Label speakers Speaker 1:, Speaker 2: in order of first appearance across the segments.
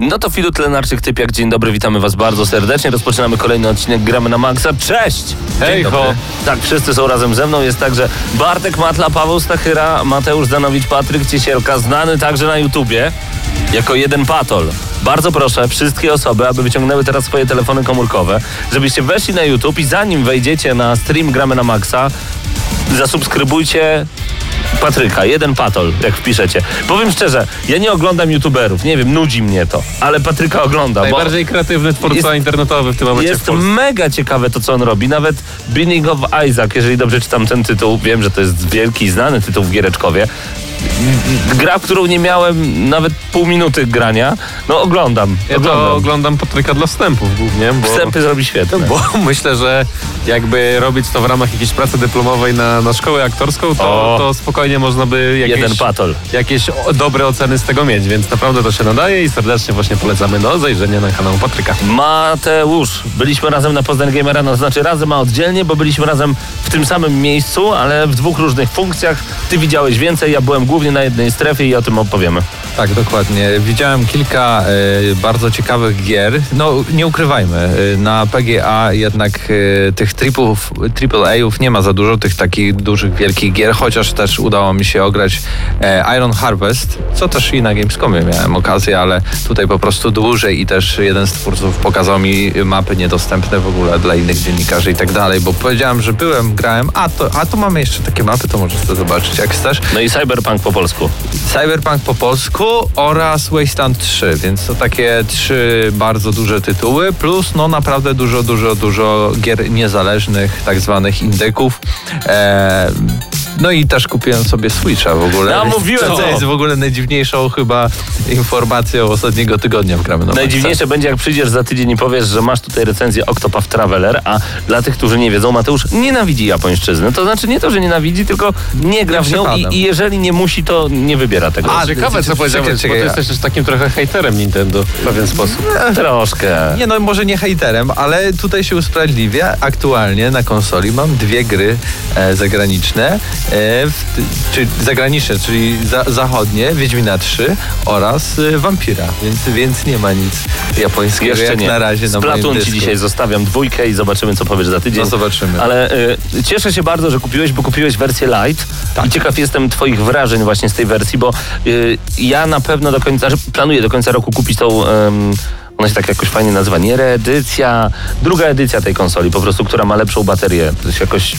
Speaker 1: No to Filut Lenarczyk, Typiak, dzień dobry, witamy was bardzo serdecznie. Rozpoczynamy kolejny odcinek Gramy na Maxa. Cześć!
Speaker 2: Hej, ho.
Speaker 1: Tak, wszyscy są razem ze mną. Jest także Bartek Matla, Paweł Stachyra, Mateusz Zanowicz, Patryk Ciesielka, znany także na YouTubie jako jeden patol. Bardzo proszę wszystkie osoby, aby wyciągnęły teraz swoje telefony komórkowe, żebyście weszli na YouTube i zanim wejdziecie na stream Gramy na Maxa, zasubskrybujcie Patryka, jeden patol, jak wpiszecie. Powiem szczerze, ja nie oglądam youtuberów, nie wiem, nudzi mnie to, ale Patryka oglądam. bo
Speaker 2: Najbardziej kreatywny twórca
Speaker 1: Jest-
Speaker 2: internetowy w tym momencie
Speaker 1: Jest mega ciekawe to, co on robi. Nawet Beginning of Isaac, jeżeli dobrze czytam ten tytuł, wiem, że to jest wielki, znany tytuł w Giereczkowie. Gra, w którą nie miałem nawet pół minuty grania, no oglądam.
Speaker 2: Ja
Speaker 1: oglądam.
Speaker 2: to oglądam Patryka dla wstępów głównie, bo,
Speaker 1: Wstępy zrobi świetne.
Speaker 2: bo myślę, że jakby robić to w ramach jakiejś pracy dyplomowej na, na szkołę aktorską, to,
Speaker 1: O.
Speaker 2: to spokojnie można by jakieś,
Speaker 1: Jeden patol.
Speaker 2: jakieś dobre oceny z tego mieć, więc naprawdę to się nadaje i serdecznie właśnie polecamy do zajrzenia na kanał Patryka.
Speaker 1: Mateusz, byliśmy razem na Poznań Gamera, no znaczy razem, a oddzielnie, bo byliśmy razem w tym samym miejscu, ale w dwóch różnych funkcjach. Ty widziałeś więcej, ja byłem głównie na jednej strefie i o tym opowiemy.
Speaker 3: Tak, dokładnie. Widziałem kilka e, bardzo ciekawych gier. No, nie ukrywajmy, e, na PGA jednak e, tych tripów, AAA-ów nie ma za dużo, tych takich dużych, wielkich gier, chociaż też udało mi się ograć e, Iron Harvest, co też i na Gamescomie miałem okazję, ale tutaj po prostu dłużej i też jeden z twórców pokazał mi mapy niedostępne w ogóle dla innych dziennikarzy i tak dalej, bo powiedziałem, że byłem, grałem, a to, a to mamy jeszcze takie mapy, to możesz to zobaczyć jak chcesz.
Speaker 1: No i Cyberpunk po polsku.
Speaker 3: Cyberpunk po polsku oraz Wasteland 3, więc to takie trzy bardzo duże tytuły, plus no naprawdę dużo, dużo, dużo gier niezależnych, tak zwanych indyków. E, no i też kupiłem sobie Switcha w ogóle.
Speaker 1: No, mówiłem, co?
Speaker 3: jest w ogóle najdziwniejszą chyba informacją ostatniego tygodnia w Gramy na.
Speaker 1: Najdziwniejsze będzie, jak przyjdziesz za tydzień i powiesz, że masz tutaj recenzję Octopath Traveler, a dla tych, którzy nie wiedzą, Mateusz nienawidzi japońszczyzny. To znaczy nie to, że nienawidzi, tylko nie gra
Speaker 3: Nie
Speaker 1: w nią i, i jeżeli nie musi, to nie wybiera tego.
Speaker 3: A,
Speaker 2: Ciekawe, co powiedziałeś, bo ty jesteś też takim trochę hejterem Nintendo w pewien sposób.
Speaker 1: Troszkę.
Speaker 3: Nie no, może nie hejterem, ale tutaj się usprawiedliwia. Aktualnie na konsoli mam dwie gry e, zagraniczne, czy zagraniczne, czyli za, zachodnie, Wiedźmina 3 oraz e, Vampira, więc, więc nie ma nic japońskiego
Speaker 1: Jeszcze
Speaker 3: jak
Speaker 1: nie.
Speaker 3: na razie na
Speaker 1: Splatoon ci dzisiaj zostawiam dwójkę i zobaczymy, co powiesz za tydzień.
Speaker 3: No zobaczymy.
Speaker 1: Ale y, cieszę się bardzo, że kupiłeś, bo kupiłeś wersję light.
Speaker 3: Tak.
Speaker 1: I ciekaw jestem twoich wrażeń właśnie z tej wersji, bo y, ja na pewno do końca, że planuję do końca roku kupić tą... ona się tak jakoś fajnie nazywa, nie reedycja, druga edycja tej konsoli, po prostu, która ma lepszą baterię. To jest jakoś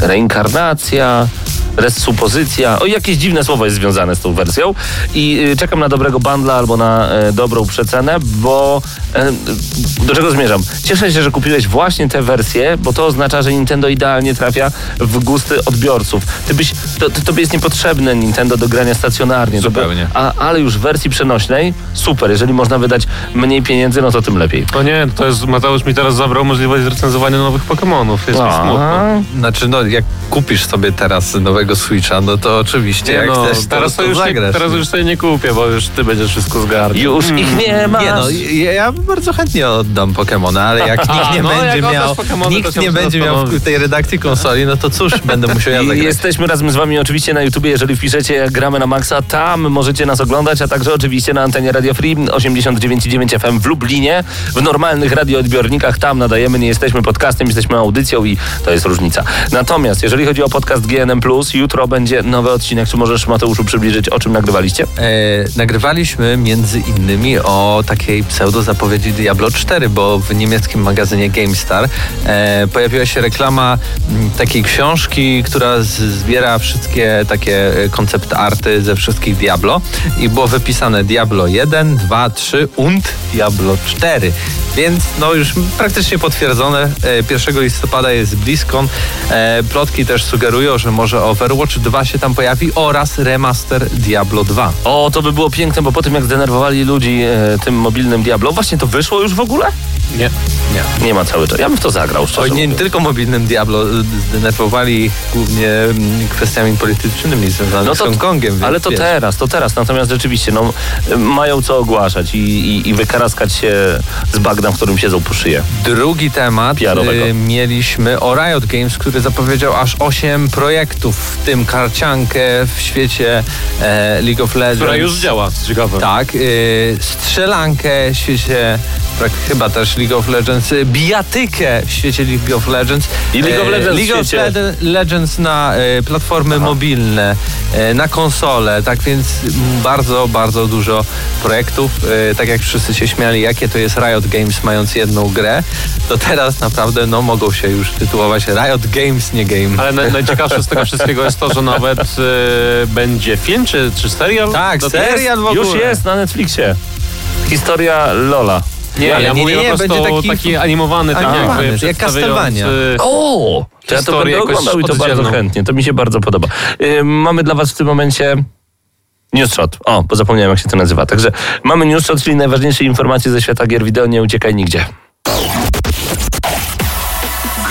Speaker 1: reinkarnacja, resupozycja, o jakieś dziwne słowo jest związane z tą wersją i y, czekam na dobrego bundla albo na e, dobrą przecenę, bo e, do czego zmierzam? Cieszę się, że kupiłeś właśnie tę wersję, bo to oznacza, że Nintendo idealnie trafia w gusty odbiorców. Ty byś, to, to, tobie jest niepotrzebne Nintendo do grania stacjonarnie. By-
Speaker 3: Zupełnie.
Speaker 1: a, ale już w wersji przenośnej, super, jeżeli można wydać mniej pieniędzy, no to tym lepiej.
Speaker 2: No nie, to jest, Mateusz mi teraz zabrał możliwość recenzowania nowych Pokemonów. Jest mi smutno.
Speaker 1: A,
Speaker 3: Znaczy, no jak kupisz sobie teraz nowego Switcha, no to oczywiście jak
Speaker 2: no,
Speaker 3: chcesz,
Speaker 2: teraz, to już nie, teraz już sobie nie kupię, bo już ty będziesz wszystko zgarniał.
Speaker 1: Już ich nie ma.
Speaker 3: Nie no, ja, ja bardzo chętnie oddam Pokemona, ale jak nikt nie
Speaker 2: no,
Speaker 3: będzie miał,
Speaker 2: Pokemony, to
Speaker 3: nikt nie będzie miał w tej redakcji konsoli, no to cóż, będę musiał ja
Speaker 1: I
Speaker 3: zagrać.
Speaker 1: jesteśmy razem z wami oczywiście na YouTubie, jeżeli wpiszecie jak gramy na Maxa, tam możecie nas oglądać, a także oczywiście na antenie Radio Free 89,9 FM w Lublinie. W normalnych radioodbiornikach tam nadajemy, nie jesteśmy podcastem, jesteśmy audycją i to jest różnica. Natomiast jeżeli chodzi o podcast GNM+, jutro będzie nowy odcinek. Czy możesz Mateuszu przybliżyć, o czym nagrywaliście?
Speaker 3: E, nagrywaliśmy między innymi o takiej pseudo zapowiedzi Diablo 4, bo w niemieckim magazynie GameStar e, pojawiła się reklama m, takiej książki, która zbiera wszystkie takie e, koncept arty ze wszystkich Diablo i było wypisane Diablo 1, 2, 3 und Diablo 4. Więc no już praktycznie potwierdzone. E, 1 listopada jest BlizzCon. E, plotki też sugerują, że może Overwatch 2 się tam pojawi oraz remaster Diablo 2.
Speaker 1: O, to by było piękne, bo po tym jak zdenerwowali ludzi e, tym mobilnym Diablo, właśnie to wyszło już w ogóle?
Speaker 2: Nie.
Speaker 1: Nie. Nie ma cały czas. Ja bym w to zagrał,
Speaker 3: Oj, nie, tylko mobilnym Diablo, y, zdenerwowali ich głównie mm, kwestiami politycznymi związanymi
Speaker 1: No
Speaker 3: z
Speaker 1: to,
Speaker 3: Hongkongiem. więc
Speaker 1: ale to
Speaker 3: wiesz.
Speaker 1: teraz, to teraz. Natomiast rzeczywiście, no, mają co ogłaszać i, i, i wykaraskać się z bagna, w którym siedzą po szyję.
Speaker 3: Drugi temat y, mieliśmy o Riot Games, który zapowiedział aż 8 projektów, w tym karciankę w świecie e, League of Legends.
Speaker 2: Która już działa, co ciekawe.
Speaker 3: Tak, y, strzelankę w świecie tak, chyba też League of Legends, y, bijatykę w świecie League of Legends.
Speaker 1: I League of
Speaker 3: E,
Speaker 1: Legends
Speaker 3: League of Lede- Legends na e, platformy mobilne, e, na konsole, tak więc bardzo, bardzo dużo projektów. E, tak jak wszyscy się śmiali, jakie to jest Riot Games mając jedną grę, to teraz naprawdę no, mogą się już tytułować Riot Games, nie game.
Speaker 2: Ale naj, najciekawsze z tego wszystkiego jest to, że nawet e, będzie film czy, czy serial?
Speaker 3: Tak,
Speaker 2: Do-
Speaker 3: serial w ogóle.
Speaker 1: Już jest na Netflixie. Historia Lola.
Speaker 2: Nie, ja,
Speaker 3: nie, nie,
Speaker 2: mówię
Speaker 3: nie,
Speaker 2: po prostu
Speaker 3: będzie
Speaker 2: taki,
Speaker 3: taki
Speaker 2: animowany, tak
Speaker 3: animowany,
Speaker 2: jakby
Speaker 3: jak Castlevania.
Speaker 1: O! To ja to będę oglądał i to bardzo chętnie. To mi się bardzo podoba. Yy, mamy dla was w tym momencie News Shot. O, bo zapomniałem jak się to nazywa. Także mamy News Shot, czyli najważniejsze informacje ze świata gier wideo. Nie uciekaj nigdzie.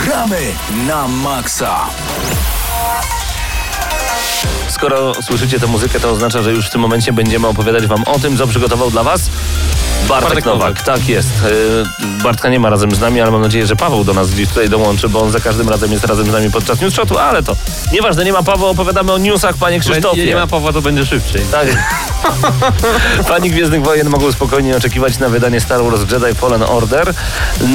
Speaker 4: Gramy na maksa.
Speaker 1: Skoro słyszycie tę muzykę, to oznacza, że już w tym momencie będziemy opowiadać wam o tym, co przygotował dla was Bartek,
Speaker 2: Bartek
Speaker 1: Nowak.
Speaker 2: Nowak.
Speaker 1: Tak jest. Yy, Bartka nie ma razem z nami, ale mam nadzieję, że Paweł do nas gdzieś tutaj dołączy, bo on za każdym razem jest razem z nami podczas News Shotu, ale to nieważne, nie ma Pawła, opowiadamy o newsach, panie Krzysztofie.
Speaker 2: nie ma Pawła, to będzie szybciej.
Speaker 1: Tak. Fani Gwiezdnych Wojen mogą spokojnie oczekiwać na wydanie Star Wars Jedi Fallen Order.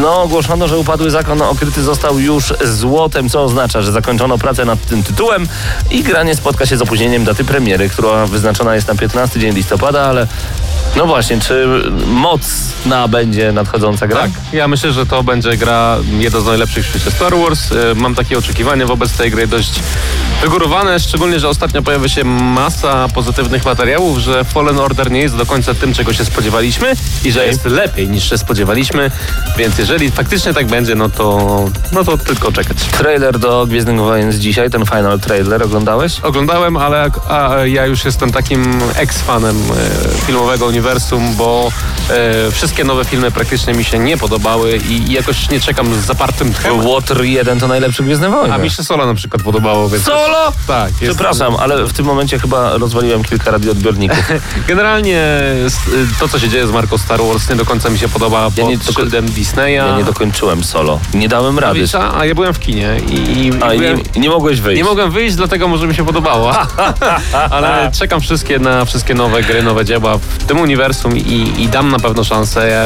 Speaker 1: No, ogłoszono, że upadły zakon okryty został już złotem, co oznacza, że zakończono pracę nad tym tytułem i granie spotka się z opóźnieniem daty premiery, która wyznaczona jest na 15 dzień listopada, ale no właśnie, czy mocna będzie nadchodząca gra?
Speaker 2: Tak, ja myślę, że to będzie gra jedna z najlepszych w świecie Star Wars. E, Mam takie oczekiwania wobec tej gry dość wygórowane, szczególnie, że ostatnio pojawia się masa pozytywnych materiałów, że Fallen Order nie jest do końca tym, czego się spodziewaliśmy i że jest lepiej niż się spodziewaliśmy, więc jeżeli faktycznie tak będzie, no to, no to tylko czekać.
Speaker 1: Trailer do Gwiezdnych Wojen z dzisiaj, ten final trailer, oglądałeś?
Speaker 2: Oglądałem, ale a, ja już jestem takim ex-fanem e, filmowego uniwersum, bo e, wszystkie nowe filmy praktycznie mi się nie podobały i, i jakoś nie czekam z zapartym tchem.
Speaker 1: Water 1 to najlepszy Gwiezdne Wojny.
Speaker 2: A mi się Solo na przykład podobało, więc...
Speaker 1: Solo?
Speaker 2: Tak, jest-
Speaker 1: Przepraszam, ale w tym momencie chyba rozwaliłem kilka radioodbiorników.
Speaker 2: Generalnie s- to, co się dzieje z marką Star Wars nie do końca mi się podoba
Speaker 1: Ja
Speaker 2: pod szyldem Disneya.
Speaker 1: Ja nie dokończyłem solo. Nie dałem rady.
Speaker 2: a, a ja byłem w kinie i, i,
Speaker 1: A i
Speaker 2: byłem,
Speaker 1: nie, nie mogłeś wyjść.
Speaker 2: nie mogłem wyjść, dlatego może mi się podobało. Ale czekam wszystkie na wszystkie nowe gry, nowe dzieła w tym uniwersum i, i dam na pewno szansę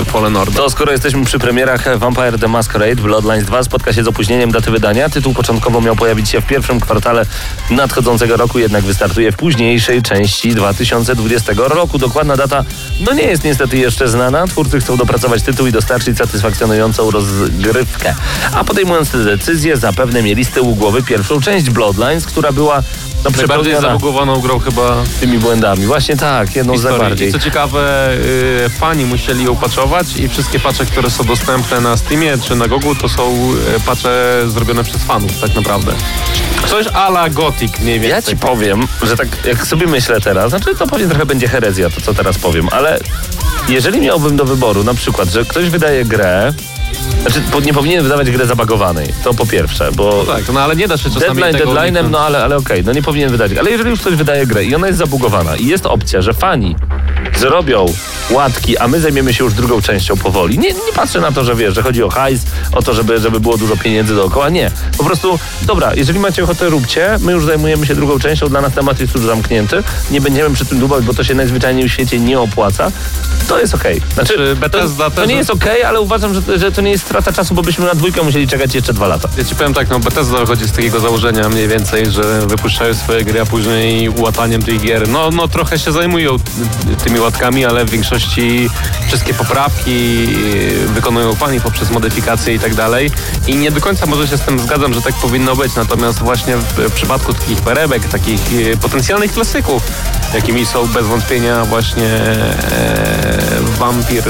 Speaker 2: e, Fallen Order.
Speaker 1: To skoro jesteśmy przy premierach Vampire the Masquerade Bloodlines 2 spotka się z opóźnieniem daty wydania. Tytuł początkowo miał pojawić się w pierwszym kwartale nadchodzącego roku, jednak wystartuje w późniejszej części 2020 roku. Dokładna data no nie jest niestety jeszcze znana. Twórcy chcą dopracować tytuł i dostarczyć satysfakcjonującą rozgrywkę. A podejmując tę decyzję zapewne mieli z tyłu głowy pierwszą część Bloodlines, która była
Speaker 2: Najbardziej zabugowaną grą chyba
Speaker 1: tymi błędami. Właśnie tak, jedną z
Speaker 2: historii.
Speaker 1: najbardziej.
Speaker 2: I co ciekawe, y, fani musieli ją patchować i wszystkie patche, które są dostępne na Steamie czy na Gogu, to są y, patche zrobione przez fanów tak naprawdę. Coś ala Gothic mniej więcej.
Speaker 1: Ja ci powiem, że tak jak sobie myślę teraz, znaczy to pewnie trochę będzie herezja to, co teraz powiem, ale jeżeli miałbym do wyboru na przykład, że ktoś wydaje grę, znaczy nie powinien wydawać grę zabagowanej, to po pierwsze, bo
Speaker 2: No tak, no ale nie da się czasami
Speaker 1: deadline
Speaker 2: tego
Speaker 1: deadline'em,
Speaker 2: uniknąć.
Speaker 1: no ale, ale okej, no nie powinien wydać, ale jeżeli już ktoś wydaje grę i ona jest zabugowana i jest opcja, że fani zrobią łatki, a my zajmiemy się już drugą częścią powoli. Nie, nie patrzę na to, że wiesz, że chodzi o hajs, o to, żeby, żeby było dużo pieniędzy dookoła. Nie. Po prostu, dobra, jeżeli macie ochotę, róbcie. My już zajmujemy się drugą częścią, dla nas temat jest już zamknięty. Nie będziemy przy tym dłubać, bo to się najzwyczajniej w świecie nie opłaca. To jest okej. Znaczy,
Speaker 2: Czy Bethesda
Speaker 1: to, to nie jest okej, ale uważam, że, że to nie jest strata czasu, bo byśmy na dwójkę musieli czekać jeszcze dwa lata.
Speaker 2: Ja ci powiem tak, no Bethesda wychodzi z takiego założenia mniej więcej, że wypuszczają swoje gry, a później łataniem tych gier. No, no trochę się zajmują ty- tymi łatkami, ale w większości wszystkie poprawki y, wykonują fani poprzez modyfikacje i tak dalej. I nie do końca może się z tym zgadzam, że tak powinno być. Natomiast właśnie w, przypadku takich perebek, takich y, potencjalnych klasyków, jakimi są bez wątpienia właśnie e, Vampir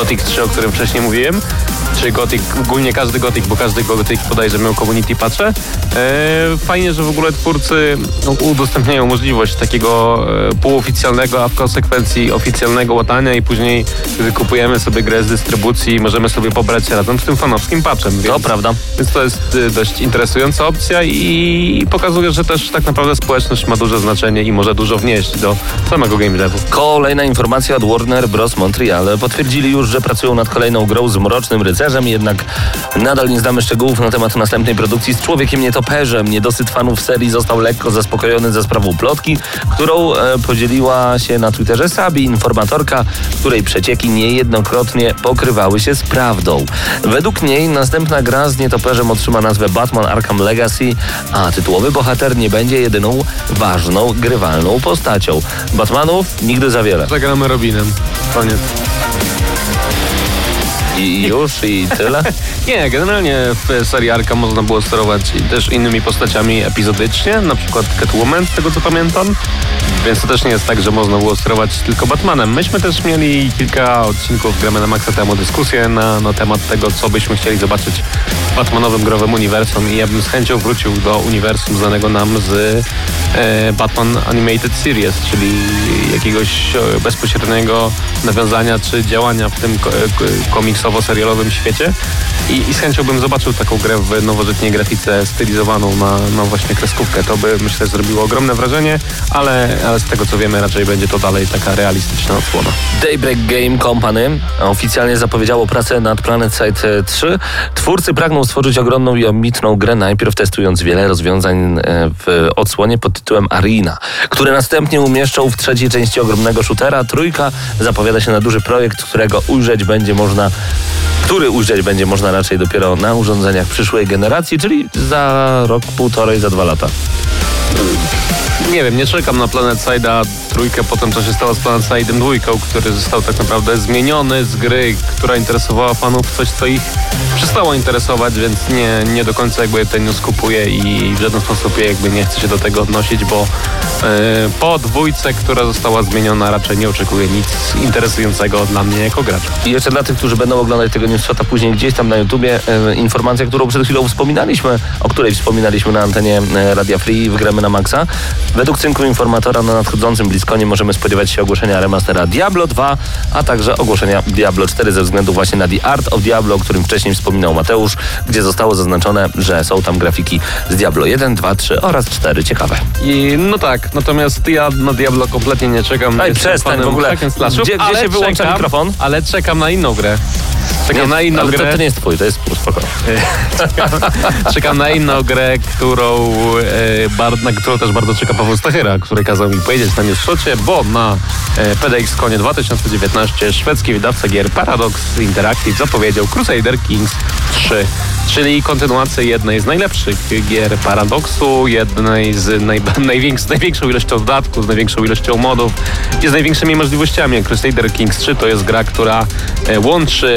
Speaker 2: Gothic 3, o którym wcześniej mówiłem, czy Gothic, ogólnie każdy Gothic, bo każdy Gothic bodajże miał community patche. E, fajnie, że w ogóle twórcy udostępniają możliwość takiego e, półoficjalnego, a w konsekwencji oficjalnego łatania i później, gdy kupujemy sobie grę z dystrybucji, możemy sobie pobrać się razem z tym fanowskim patchem. Więc,
Speaker 1: To prawda.
Speaker 2: Więc to jest e, dość interesująca opcja i pokazuje, że też tak naprawdę społeczność ma duże znaczenie i może dużo wnieść do samego game devu.
Speaker 1: Kolejna informacja od Warner Bros. Montreal. Potwierdzili już, że pracują nad kolejną grą z Mrocznym Rycerzem, jednak nadal nie znamy szczegółów na temat następnej produkcji z Człowiekiem Nietoperzem. Niedosyt fanów serii został lekko zaspokojony ze sprawą plotki, którą e, podzieliła się na Twitterze Sabi, informatorka, której przecieki niejednokrotnie pokrywały się z prawdą. Według niej następna gra z Nietoperzem otrzyma nazwę Batman Arkham Legacy, a tytułowy bohater nie będzie jedyną ważną, grywalną postacią. Batmanów nigdy za wiele.
Speaker 2: Zagramy Robinem. Koniec.
Speaker 1: I już, i tyle.
Speaker 2: Nie, generalnie w serii Arkham można było sterować też innymi postaciami epizodycznie, na przykład Catwoman, z tego co pamiętam. Więc to też nie jest tak, że można było sterować tylko Batmanem. Myśmy też mieli kilka odcinków Gramy na Maxa temu dyskusję na, na temat tego, co byśmy chcieli zobaczyć w Batmanowym growym uniwersum i ja bym z chęcią wrócił do uniwersum znanego nam z e, Batman Animated Series, czyli jakiegoś e, bezpośredniego nawiązania czy działania w tym e, komiksowo-serialowym świecie I, i z chęcią bym zobaczył taką grę w nowożytniej grafice stylizowaną na, na właśnie kreskówkę. To by myślę zrobiło ogromne wrażenie, ale, ale z tego co wiemy raczej będzie to dalej taka realistyczna odsłona.
Speaker 1: Daybreak Game Company oficjalnie zapowiedziało pracę nad Planet Side 3. Twórcy pragną stworzyć ogromną i ambitną grę, najpierw testując wiele rozwiązań e, w odsłonie pod tytułem Arena, które następnie umieszczą w trzeciej części ogromnego shootera. Trójka zapowiada się na duży projekt, którego ujrzeć będzie można, który ujrzeć będzie można raczej dopiero na urządzeniach przyszłej generacji, czyli za rok, półtorej, za dwa lata.
Speaker 2: Nie wiem, nie czekam na Planet Side'a trójkę po tym, co się stało z Planet Side'em dwójką, który został tak naprawdę zmieniony z gry, która interesowała fanów, w coś, co ich przestało interesować, więc nie, nie do końca jakby ten news kupuję i w żaden sposób jakby nie chcę się do tego odnosić, bo e, po dwójce, która została zmieniona, raczej nie oczekuję nic interesującego dla mnie jako gracza.
Speaker 1: I jeszcze dla tych, którzy będą oglądać tego newsshota później gdzieś tam na YouTubie, e, informacja, którą przed chwilą wspominaliśmy, o której wspominaliśmy na antenie e, Radia Free w Gramy na Maxa. Według cynku informatora na nadchodzącym Bliskonie możemy spodziewać się ogłoszenia remastera Diablo 2, a także ogłoszenia Diablo 4 ze względu właśnie na The Art of Diablo, o którym wcześniej wspominał Mateusz, gdzie zostało zaznaczone, że są tam grafiki z Diablo 1, 2, 3 oraz 4. Ciekawe.
Speaker 2: I no tak, natomiast ja na Diablo kompletnie nie czekam.
Speaker 1: Daj,
Speaker 2: Jestem
Speaker 1: przestań w ogóle.
Speaker 2: slashów,
Speaker 1: Gdzie- gdzie się wyłącza
Speaker 2: czekam,
Speaker 1: mikrofon?
Speaker 2: Ale czekam na inną grę. Czekam na inną
Speaker 1: ale
Speaker 2: grę.
Speaker 1: To, to nie jest twój, to jest spokojnie.
Speaker 2: Czekam na inną grę, którą, e, bar, na którą też bardzo czeka Paweł Stachyra, który kazał mi powiedzieć na newsshocie, bo na e, PDX Konie 2019 szwedzki wydawca gier Paradox Interactive zapowiedział Crusader Kings 3, czyli kontynuację jednej z najlepszych gier Paradoxu, jednej z naj, najwięks, największą ilością dodatków, z największą ilością modów i z największymi możliwościami. Crusader Kings 3 to jest gra, która e, łączy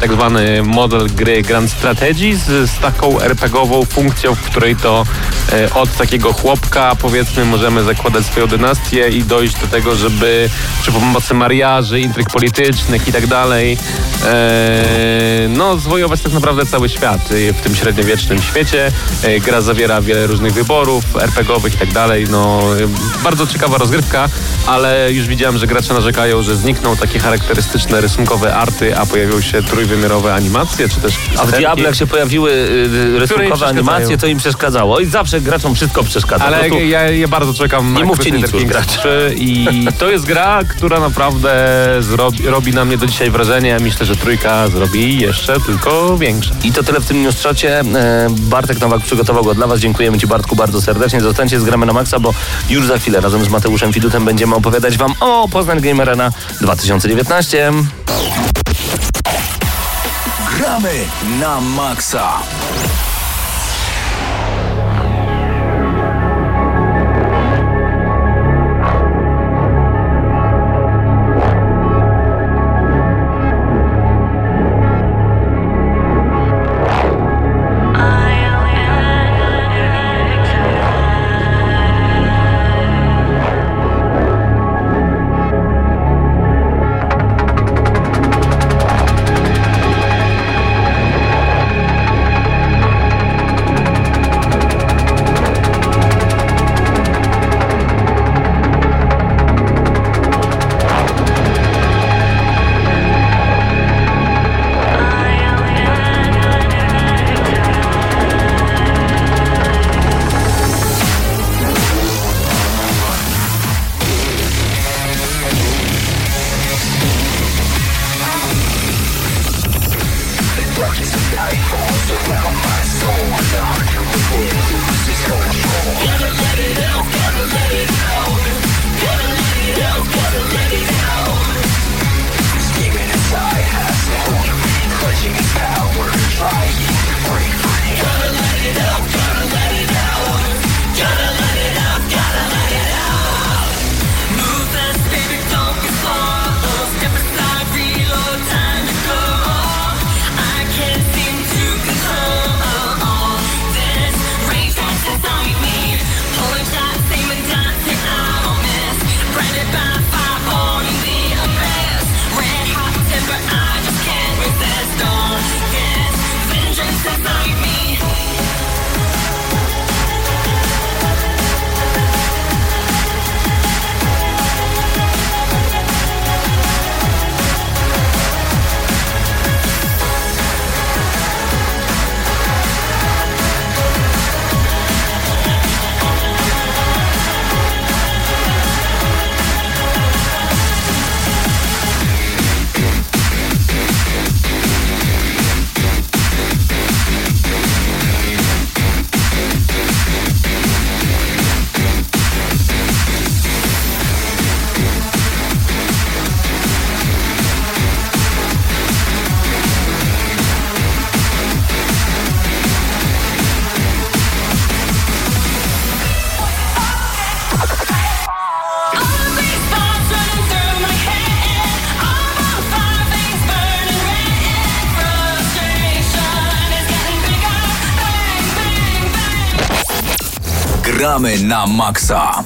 Speaker 2: tak zwany model gry Grand Strategy z, z taką RPGową funkcją, w której to e, od takiego chłopka powiedzmy możemy zakładać swoją dynastię i dojść do tego, żeby przy pomocy mariaży, intryg politycznych i tak dalej e, no zwojować tak naprawdę cały świat e, w tym średniowiecznym świecie. E, gra zawiera wiele różnych wyborów RPGowych i tak dalej. No e, bardzo ciekawa rozgrywka, ale już widziałem, że gracze narzekają, że znikną takie charakterystyczne rysunkowe arty, a pojawią się trójwymiarowe animacje, czy też
Speaker 1: A w. Diablo, jak się pojawiły y, rysunkowe animacje, to im przeszkadzało. I zawsze graczom wszystko przeszkadza.
Speaker 2: Ale
Speaker 1: prostu
Speaker 2: ja, ja bardzo czekam
Speaker 1: Nie
Speaker 2: na
Speaker 1: mówcie nic już.
Speaker 2: 3 i to jest gra, która naprawdę zrobi, robi na mnie do dzisiaj wrażenie. Myślę, że trójka zrobi jeszcze tylko większe.
Speaker 1: I to tyle w tym newsshocie. E, Bartek Nowak przygotował go dla Was. Dziękujemy Ci Bartku bardzo serdecznie. Zostańcie z Gramy na Maxa, bo już za chwilę razem z Mateuszem Fidutem będziemy opowiadać Wam o Poznań Game Arena 2019.
Speaker 4: Gramy na maksa. Na maksa.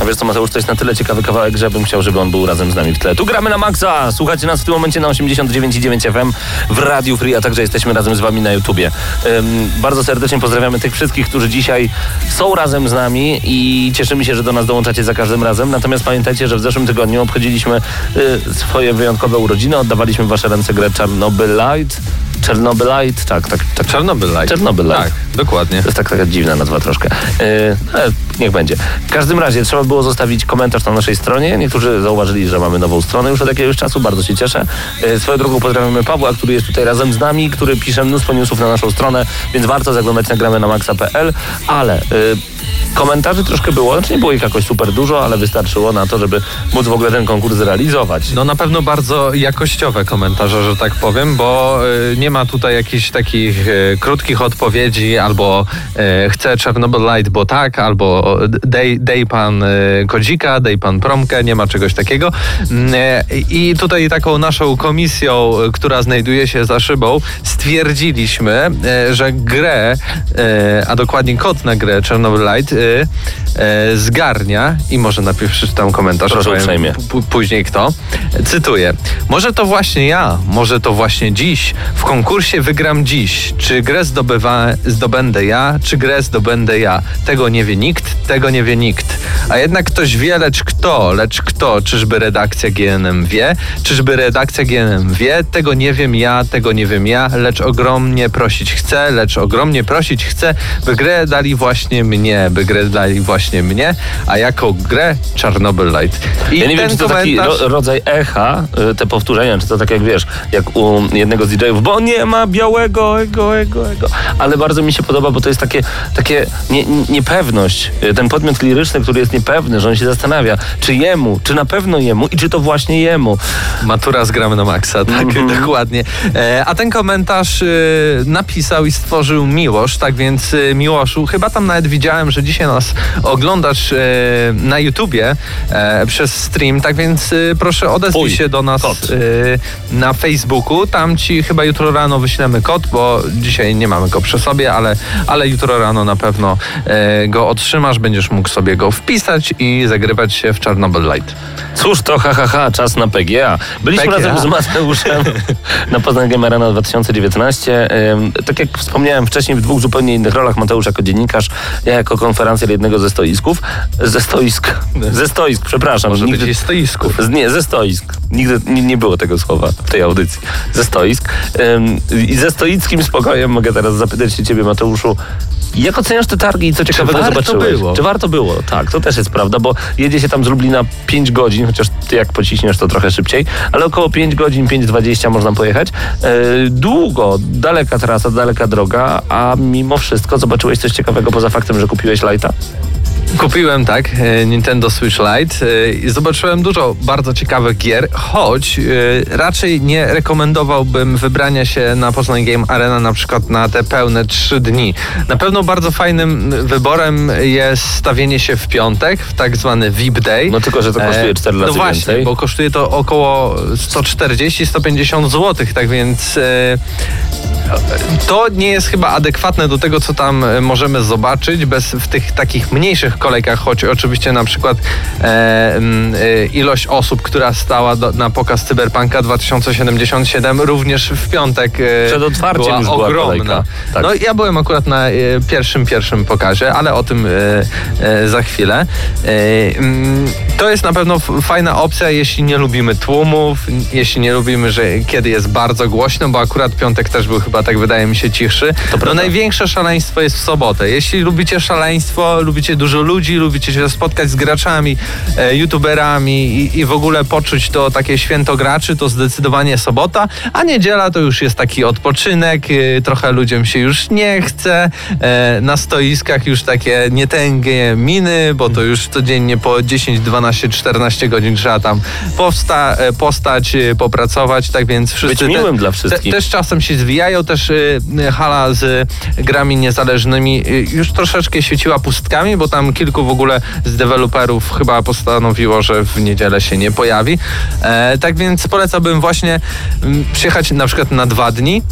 Speaker 1: A wiesz co, Mateusz, to jest na tyle ciekawy kawałek, że bym chciał, żeby on był razem z nami w tle. Tu gramy na maksa! Słuchajcie nas w tym momencie na 89,9 FM w Radiu Free, a także jesteśmy razem z wami na YouTubie. Ym, bardzo serdecznie pozdrawiamy tych wszystkich, którzy dzisiaj są razem z nami i cieszymy się, że do nas dołączacie za każdym razem. Natomiast pamiętajcie, że w zeszłym tygodniu obchodziliśmy y, swoje wyjątkowe urodziny, oddawaliśmy wasze ręce grę Czarnobylite. Czernobylite, tak, tak, tak.
Speaker 3: Czarnobylite.
Speaker 1: Czernobylite.
Speaker 3: Tak, dokładnie.
Speaker 1: To jest tak, taka dziwna nazwa troszkę. Yy, ale niech będzie. W każdym razie trzeba było zostawić komentarz na naszej stronie. Niektórzy zauważyli, że mamy nową stronę już od jakiegoś czasu. Bardzo się cieszę. Yy, swoją drogą pozdrawiamy Pawła, który jest tutaj razem z nami, który pisze mnóstwo newsów na naszą stronę, więc warto zaglądać na gramy na maxa.pl, ale yy, komentarzy troszkę było. Znaczy nie było ich jakoś super dużo, ale wystarczyło na to, żeby móc w ogóle ten konkurs zrealizować.
Speaker 3: No na pewno bardzo jakościowe komentarze, że tak powiem, bo nie ma tutaj jakichś takich y, krótkich odpowiedzi, albo y, chcę Czernobylite, bo tak, albo dej, dej pan y, kodzika, dej pan promkę, nie ma czegoś takiego. Mm, y, I tutaj taką naszą komisją, y, która znajduje się za szybą, stwierdziliśmy, y, że grę, y, a dokładnie kod na grę Czernobylite y, y, zgarnia i może najpierw przeczytam komentarz,
Speaker 1: Proszę
Speaker 3: powiem
Speaker 1: uprzejmie.
Speaker 3: p- później kto. Cytuję. Może to właśnie ja, może to właśnie dziś. W konkursie wygram dziś. Czy grę zdobywa, zdobędę ja, czy grę zdobędę ja? Tego nie wie nikt, tego nie wie nikt. A jednak ktoś wie, lecz kto? Lecz kto? Czyżby redakcja GNM wie? Czyżby redakcja GNM wie? Tego nie wiem ja, tego nie wiem ja, lecz ogromnie prosić chcę, lecz ogromnie prosić chcę, by grę dali właśnie mnie, by grę dali właśnie mnie, a jaką grę Czarnobylite. I
Speaker 1: Ja nie wiem, czy to taki
Speaker 3: komentarz-
Speaker 1: ro, rodzaj echa, y, te powtórzenia, czy to tak jak wiesz, jak u jednego z DJ-ów, bo nie ma białego, ego, ego, ego. Ale bardzo mi się podoba, bo to jest takie, takie nie, nie- niepewność. Y, Ten podmiot liryczny, który jest niepewny, że on się zastanawia, czy jemu, czy na pewno jemu i czy to właśnie jemu.
Speaker 3: Matura z gramy na maksa, tak,
Speaker 1: Mhm.
Speaker 3: dokładnie. E, a ten komentarz e, napisał i stworzył Miłosz, tak więc e, Miłoszu, chyba tam nawet widziałem, że dzisiaj nas oglądasz e, na YouTubie e, przez stream, tak więc e, proszę odezwij
Speaker 1: Pój,
Speaker 3: się do nas e, na Facebooku, tam ci chyba jutro rano wyślemy kod, bo dzisiaj nie mamy go przy sobie, ale, ale jutro rano na pewno e, go otrzymasz, będziesz mógł sobie go wpisać i zagrywać się w Czarnobylite.
Speaker 1: Cóż to, ha, ha, ha, czas na PGA. Byliśmy
Speaker 3: PGA.
Speaker 1: razem z Mateuszem na Poznań Game Arena 2019. Ym, Tak jak wspomniałem wcześniej, w dwóch zupełnie innych rolach. Mateusz jako dziennikarz, ja jako konferencjer jednego ze stoisków. Ze stoisk. Ze stoisk, przepraszam.
Speaker 3: Może
Speaker 1: Nigdy-
Speaker 3: być stoisków.
Speaker 1: Nie, ze stoisk. Nigdy nie, nie było tego słowa w tej audycji. Ze stoisk. I ze stoickim spokojem mogę teraz zapytać się ciebie, Mateuszu, jak oceniasz te targi i co ciekawego
Speaker 3: warto
Speaker 1: zobaczyłeś?
Speaker 3: było?
Speaker 1: Czy warto było? Tak, to też jest prawda? Bo jedzie się tam z Lublina 5 godzin, chociaż ty jak pociśniesz to trochę szybciej, ale około 5 godzin, 5.20 można pojechać. E, długo, daleka trasa, daleka droga, a mimo wszystko zobaczyłeś coś ciekawego poza faktem, że kupiłeś lighta?
Speaker 3: Kupiłem tak e, Nintendo Switch Lite e, i zobaczyłem dużo bardzo ciekawych gier, choć raczej nie rekomendowałbym wybrania się na Poznań Game Arena na przykład na te pełne trzy dni. Na pewno bardzo fajnym wyborem jest stawienie się w piątek, w tak zwany VIP Day.
Speaker 1: No tylko, że to kosztuje cztery razy
Speaker 3: No właśnie,
Speaker 1: więcej.
Speaker 3: bo kosztuje to około 140-150 zł, tak więc e, to nie jest chyba adekwatne do tego, co tam e, możemy zobaczyć bez, w tych takich mniejszych kolejkach, choć oczywiście na przykład e, m, e, ilość osób, która stała do, na pokaz Cyberpunka 2077 również w piątek e,
Speaker 1: Przed otwarciem
Speaker 3: była
Speaker 1: już była
Speaker 3: ogromna.
Speaker 1: Tak.
Speaker 3: No ja byłem akurat na e, pierwszym, pierwszym pokazie, ale o tym e, za chwilę. Mm, to jest na pewno fajna opcja, jeśli nie lubimy tłumów, jeśli nie lubimy, że kiedy jest bardzo głośno, bo akurat piątek też był chyba, tak wydaje mi się, cichszy. No
Speaker 1: prawda.
Speaker 3: największe szaleństwo jest w sobotę. Jeśli lubicie szaleństwo, lubicie dużo ludzi, lubicie się spotkać z graczami, e, youtuberami i, i w ogóle poczuć to takie święto graczy, to zdecydowanie sobota, a niedziela to już jest taki odpoczynek, e, trochę ludziom się już nie chce, e, na stoiskach już takie nietęgie miny, bo to już codziennie po 10, 12, 14 godzin trzeba tam powsta, e, postać, e, popracować, tak więc wszyscy...
Speaker 1: Być
Speaker 3: te-
Speaker 1: miłym dla
Speaker 3: te,
Speaker 1: wszystkich.
Speaker 3: też czasem się zwijają, też y, hala z grami niezależnymi y, już troszeczkę świeciła pustkami, bo tam kilku w ogóle z deweloperów chyba postanowiło, że w niedzielę się nie pojawi. E, tak więc polecałbym właśnie mm, przyjechać na przykład na dwa dni.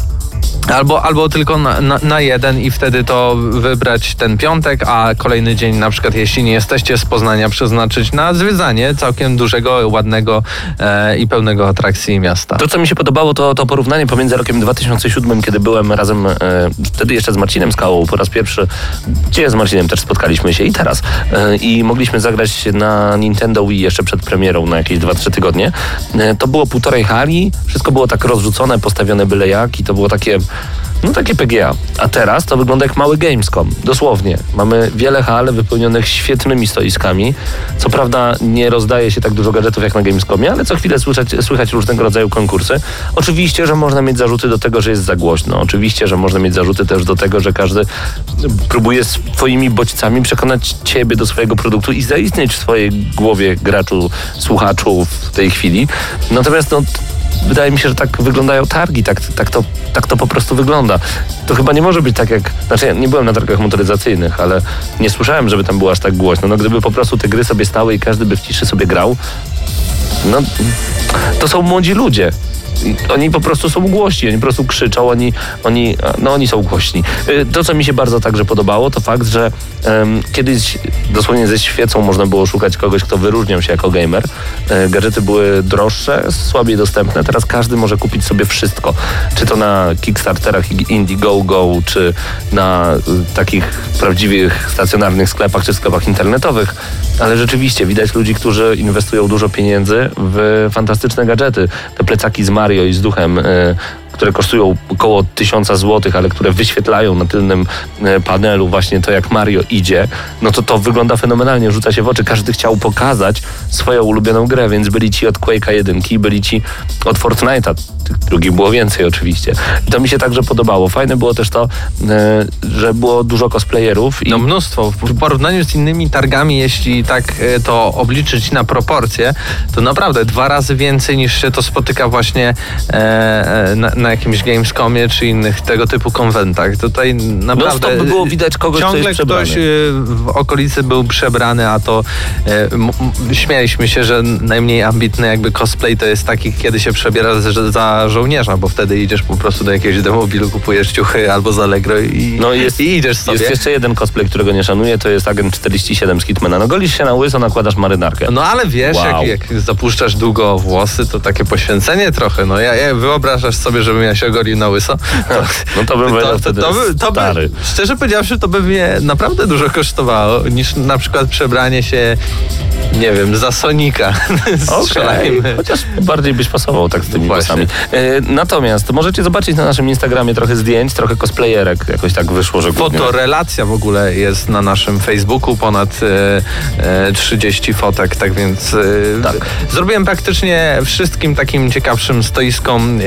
Speaker 3: Albo, albo tylko na, na, na jeden i wtedy to wybrać ten piątek, a kolejny dzień na przykład jeśli nie jesteście z Poznania przeznaczyć na zwiedzanie całkiem dużego, ładnego e, i pełnego atrakcji miasta.
Speaker 1: To, co mi się podobało, to, to porównanie pomiędzy rokiem 2007, kiedy byłem razem, e, wtedy jeszcze z Marcinem Skałą po raz pierwszy, gdzie z Marcinem też spotkaliśmy się i teraz. E, I mogliśmy zagrać na Nintendo Wii jeszcze przed premierą na jakieś 2-3 tygodnie. E, to było półtorej hali, wszystko było tak rozrzucone, postawione byle jak i to było takie no takie PGA. A teraz to wygląda jak mały Gamescom. Dosłownie. Mamy wiele hal wypełnionych świetnymi stoiskami. Co prawda nie rozdaje się tak dużo gadżetów jak na Gamescomie, ale co chwilę słyszeć, słychać różnego rodzaju konkursy. Oczywiście, że można mieć zarzuty do tego, że jest za głośno. Oczywiście, że można mieć zarzuty też do tego, że każdy próbuje swoimi bodźcami przekonać ciebie do swojego produktu i zaistnieć w swojej głowie graczu, słuchaczu w tej chwili. Natomiast no, wydaje mi się, że tak wyglądają targi, tak, tak, to, tak to po prostu wygląda. To chyba nie może być tak jak, znaczy ja nie byłem na targach motoryzacyjnych, ale nie słyszałem, żeby tam było aż tak głośno. No gdyby po prostu te gry sobie stały i każdy by w ciszy sobie grał, no to są młodzi ludzie. Oni po prostu są głośni, oni po prostu krzyczą, oni, oni, no oni są głośni. Y, To, co mi się bardzo także podobało, to fakt, że em, kiedyś dosłownie ze świecą można było szukać kogoś, kto wyróżniał się jako gamer. E, gadżety były droższe, słabiej dostępne. Teraz każdy może kupić sobie wszystko. Czy to na Kickstarterach Indiegogo, czy na y, takich prawdziwych stacjonarnych sklepach, czy sklepach internetowych. Ale rzeczywiście widać ludzi, którzy inwestują dużo pieniędzy w fantastyczne gadżety. Te plecaki z Mario i z duchem, y, które kosztują około 1000 zł, ale które wyświetlają na tylnym y, panelu właśnie to, jak Mario idzie, no to to wygląda fenomenalnie, rzuca się w oczy. Każdy chciał pokazać swoją ulubioną grę, więc byli ci od Quake'a 1, byli ci od Fortnite'a. Tych drugich było więcej oczywiście. I to mi się także podobało. Fajne było też to, y, że było dużo cosplayerów i
Speaker 3: No mnóstwo. W porównaniu z innymi targami, jeśli tak e, to obliczyć na proporcje, to naprawdę dwa razy więcej niż się to spotyka właśnie e, e, na, na jakimś Gamescomie czy innych tego typu konwentach. Tutaj naprawdę...
Speaker 1: stop by było widać kogoś, kto
Speaker 3: Ciągle
Speaker 1: przebrany.
Speaker 3: ktoś e, w okolicy był przebrany, a to e, śmialiśmy się, że najmniej ambitny jakby cosplay to jest taki, kiedy się przebiera za, za żołnierza, bo wtedy idziesz po prostu do jakiegoś demobilu, kupujesz ciuchy albo z Allegro i,
Speaker 1: No jest,
Speaker 3: i idziesz sobie.
Speaker 1: Jest jeszcze jeden cosplay, którego nie szanuję, to jest Agent 47 z Hitmana. No golisz się na łyso, nakładasz marynarkę.
Speaker 3: No ale wiesz,
Speaker 1: Wow.
Speaker 3: jak, jak zapuszczasz długo włosy, to takie poświęcenie trochę. No ja, ja wyobrażasz sobie, że żebym ja się ogolił na łyso. To,
Speaker 1: No to bym powiedział wtedy
Speaker 3: by- to by,
Speaker 1: stary.
Speaker 3: Szczerze powiedziawszy, to by mnie naprawdę dużo kosztowało, niż na przykład przebranie się, nie wiem, za Sonika. Strzelajmy.
Speaker 1: Chociaż bardziej byś pasował tak z tymi włosami. E, natomiast możecie zobaczyć na naszym Instagramie trochę zdjęć, trochę cosplayerek. Jakoś tak wyszło, że
Speaker 3: Fotorelacja w ogóle jest na naszym Facebooku, ponad e, e, 30 fotek, tak więc e,
Speaker 1: Tak.
Speaker 3: zrobiłem praktycznie wszystkim takim ciekawszym stoiskom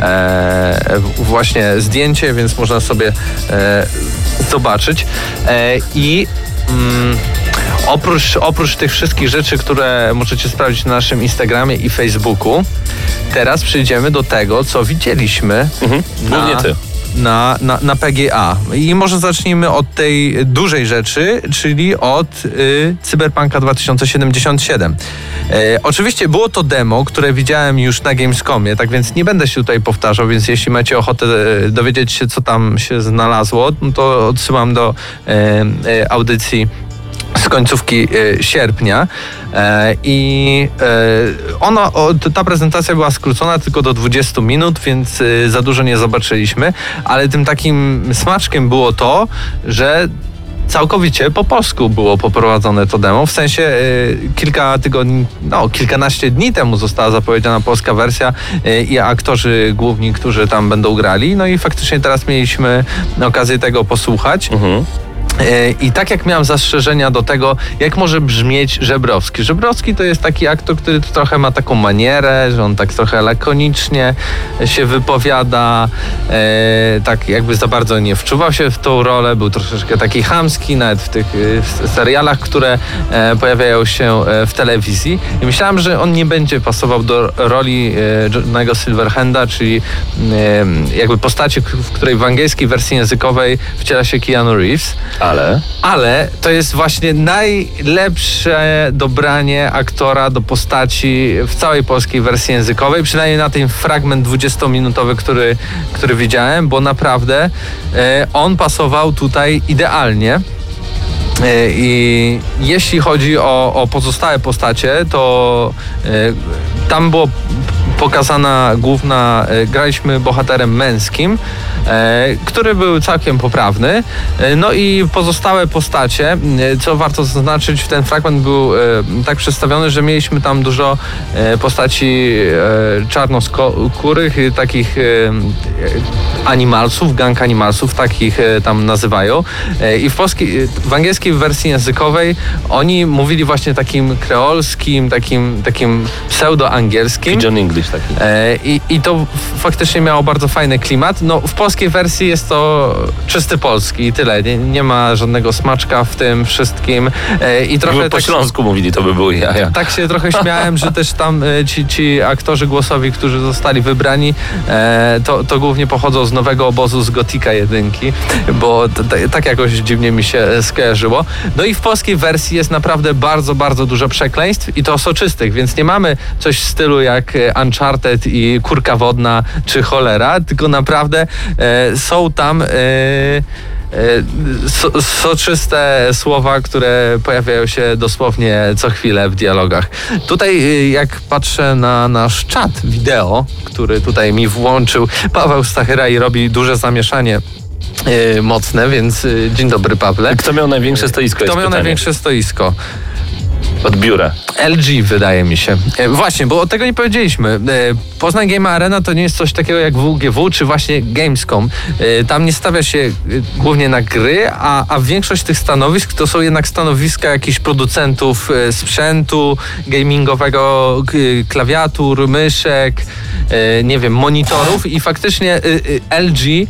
Speaker 3: e, właśnie zdjęcie, więc można sobie e, zobaczyć. E, I mm, oprócz, oprócz tych wszystkich rzeczy, które możecie sprawdzić na naszym Instagramie i Facebooku, teraz przejdziemy do tego, co widzieliśmy
Speaker 1: Mhm. Głównie
Speaker 3: na-
Speaker 1: ty.
Speaker 3: Na, na, na PGA. I może zacznijmy od tej dużej rzeczy, czyli od y, Cyberpunka 2077. E, oczywiście było to demo, które widziałem już na Gamescomie, tak więc nie będę się tutaj powtarzał, więc jeśli macie ochotę e, dowiedzieć się, co tam się znalazło, no to odsyłam do e, audycji z końcówki e, sierpnia e, i e, ona, ta prezentacja była skrócona tylko do 20 minut, więc za dużo nie zobaczyliśmy, ale tym takim smaczkiem było to, że całkowicie po polsku było poprowadzone to demo, w sensie kilka tygodni, no kilkanaście dni temu została zapowiedziana polska wersja i aktorzy główni, którzy tam będą grali, no i faktycznie teraz mieliśmy okazję tego posłuchać.
Speaker 1: Mhm.
Speaker 3: E, I tak jak miałem zastrzeżenia do tego, jak może brzmieć Żebrowski. Żebrowski to jest taki aktor, który trochę ma taką manierę, że on tak trochę lakonicznie się wypowiada, e, tak jakby za bardzo nie wczuwał się w tą rolę, był troszeczkę taki chamski, nawet w tych e, serialach, które pojawiają się w telewizji. I myślałem, że on nie będzie pasował do roli Johnego Silverhanda, czyli jakby postaci, w której w angielskiej wersji językowej wciela się Keanu Reeves.
Speaker 1: Ale
Speaker 3: Ale to jest właśnie najlepsze dobranie aktora do postaci w całej polskiej wersji językowej, przynajmniej na ten fragment 20-minutowy, który, który widziałem, bo naprawdę e, on pasował tutaj idealnie. E, I jeśli chodzi o, o pozostałe postacie, to e, tam było pokazana główna, e, graliśmy bohaterem męskim, e, który był całkiem poprawny. E, No i pozostałe postacie, co warto zaznaczyć, ten fragment był tak przedstawiony, że mieliśmy tam dużo postaci czarnoskórych, takich animalsów, gang animalsów, takich tam nazywają. I w, w angielskiej wersji językowej oni mówili właśnie takim kreolskim, takim, takim pseudo-angielskim.
Speaker 1: English taki.
Speaker 3: E, I, I to faktycznie miało bardzo fajny klimat. No, w polskiej wersji jest to czysty polski i tyle. Nie, nie ma żadnego smaczka w tym wszystkim. E, I trochę
Speaker 1: Gdyby po
Speaker 3: tak,
Speaker 1: śląsku mówili, to by były jaja.
Speaker 3: tak się trochę śmiałem, że też tam e, ci, ci aktorzy głosowi, którzy zostali wybrani, e, to, to głównie pochodzą z nowego obozu z Gotika jedynki, bo t, t, tak jakoś dziwnie mi się skojarzyło. No i w polskiej wersji jest naprawdę bardzo, bardzo dużo przekleństw i to soczystych, więc nie mamy coś w stylu jak e, Uncharted i Kurka Wodna czy Cholera, tylko naprawdę e, są tam... E, E, so, soczyste słowa, które pojawiają się dosłownie co chwilę w dialogach. Tutaj, y, jak patrzę na nasz czat wideo, który tutaj mi włączył Paweł Stachyra i robi duże zamieszanie y, mocne, więc dzień dobry Pawle.
Speaker 1: Kto miał największe stoisko?
Speaker 3: Kto miał
Speaker 1: pytanie.
Speaker 3: największe stoisko?
Speaker 1: Od biura.
Speaker 3: LG wydaje mi się. E, właśnie, bo tego nie powiedzieliśmy. E, Poznań Game Arena to nie jest coś takiego jak WGW czy właśnie Gamescom. E, tam nie stawia się głównie na gry, a, a większość tych stanowisk to są jednak stanowiska jakichś producentów sprzętu gamingowego, klawiatur, myszek, nie wiem, monitorów i faktycznie LG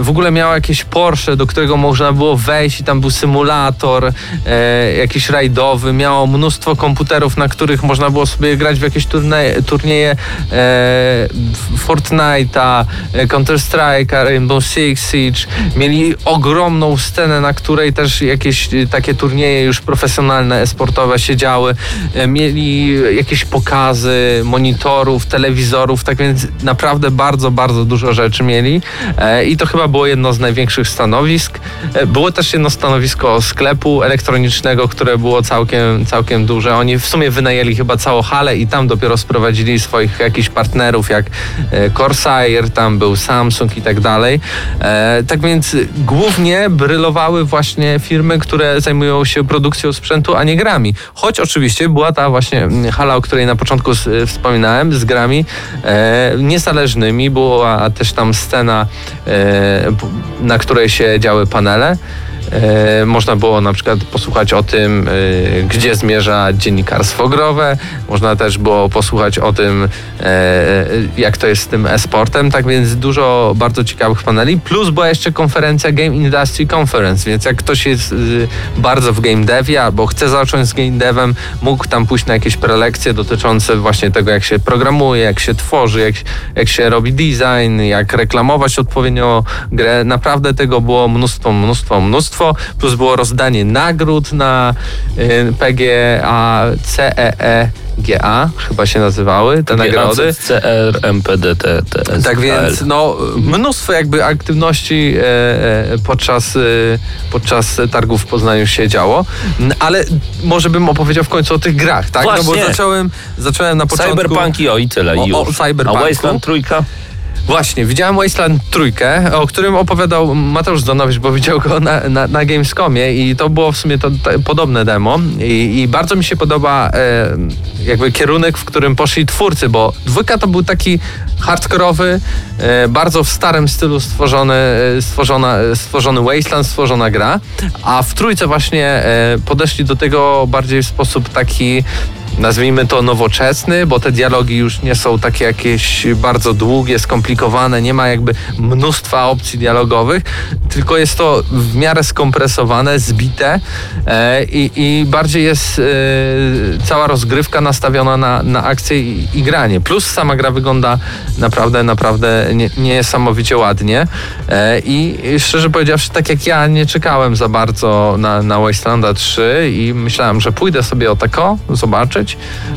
Speaker 3: w ogóle miało jakieś Porsche, do którego można było wejść i tam był symulator jakiś rajdowy, miało mnóstwo komputerów, na których można było sobie grać w jakieś turnieje, turnieje e, Fortnite'a, e, Counter-Strike'a, Rainbow Six Siege. Mieli ogromną scenę, na której też jakieś e, takie turnieje już profesjonalne, esportowe się działy. E, Mieli jakieś pokazy monitorów, telewizorów, tak więc naprawdę bardzo, bardzo dużo rzeczy mieli E, i to chyba było jedno z największych stanowisk. E, Było też jedno stanowisko sklepu elektronicznego, które było całkiem, całkiem, całkiem duże. Oni w sumie wynajęli chyba całą halę i tam dopiero sprowadzili swoich jakichś partnerów, jak e, Corsair, tam był Samsung i tak dalej. E, tak więc głównie brylowały właśnie firmy, które zajmują się produkcją sprzętu, a nie grami. Choć oczywiście była ta właśnie mm, hala, o której na początku s- wspominałem, z grami e, niezależnymi. Była też tam scena, e, na której się działy panele. E, można było na przykład posłuchać o tym, e, gdzie zmierza dziennikarstwo growe. Można też było posłuchać o tym, e, jak to jest z tym e-sportem. Tak więc dużo bardzo ciekawych paneli. Plus była jeszcze konferencja Game Industry Conference, więc jak ktoś jest bardzo w game devie albo chce zacząć z game devem, mógł tam pójść na jakieś prelekcje dotyczące właśnie tego, jak się programuje, jak się tworzy, jak, jak się robi design, jak reklamować odpowiednio grę. Naprawdę tego było mnóstwo, mnóstwo, mnóstwo. Plus było rozdanie nagród na y, PGA, CEE, GA chyba się nazywały te nagrody.
Speaker 1: CR, MPD, TS.
Speaker 3: Tak więc no, mnóstwo jakby aktywności e, e, podczas, podczas targów w Poznaniu się działo, ale może bym opowiedział w końcu o tych grach, tak? No bo
Speaker 1: Właśnie.
Speaker 3: zacząłem, zacząłem na początku...
Speaker 1: Cyberpunk i o i tyle.
Speaker 3: O- o. Cyberpunku.
Speaker 1: A Wasteland trójka?
Speaker 3: Właśnie, widziałem Wasteland trójkę, o którym opowiadał Mateusz Zdonowicz, bo widział go na, na, na Gamescomie i to było w sumie to, to podobne demo. I, i bardzo mi się podoba e, jakby kierunek, w którym poszli twórcy, bo dwójka to był taki hardkorowy, e, bardzo w starym stylu stworzony, e, stworzona, e, stworzony Wasteland, stworzona gra, a w trójce właśnie e, podeszli do tego bardziej w sposób taki nazwijmy to nowoczesny, bo te dialogi już nie są takie jakieś bardzo długie, skomplikowane, nie ma jakby mnóstwa opcji dialogowych, tylko jest to w miarę skompresowane, zbite e, i, i bardziej jest e, cała rozgrywka nastawiona na, na akcję i, i granie. Plus sama gra wygląda naprawdę, naprawdę nie, niesamowicie ładnie e, i szczerze powiedziawszy, tak jak ja nie czekałem za bardzo na, na Wastelanda 3 i myślałem, że pójdę sobie o tako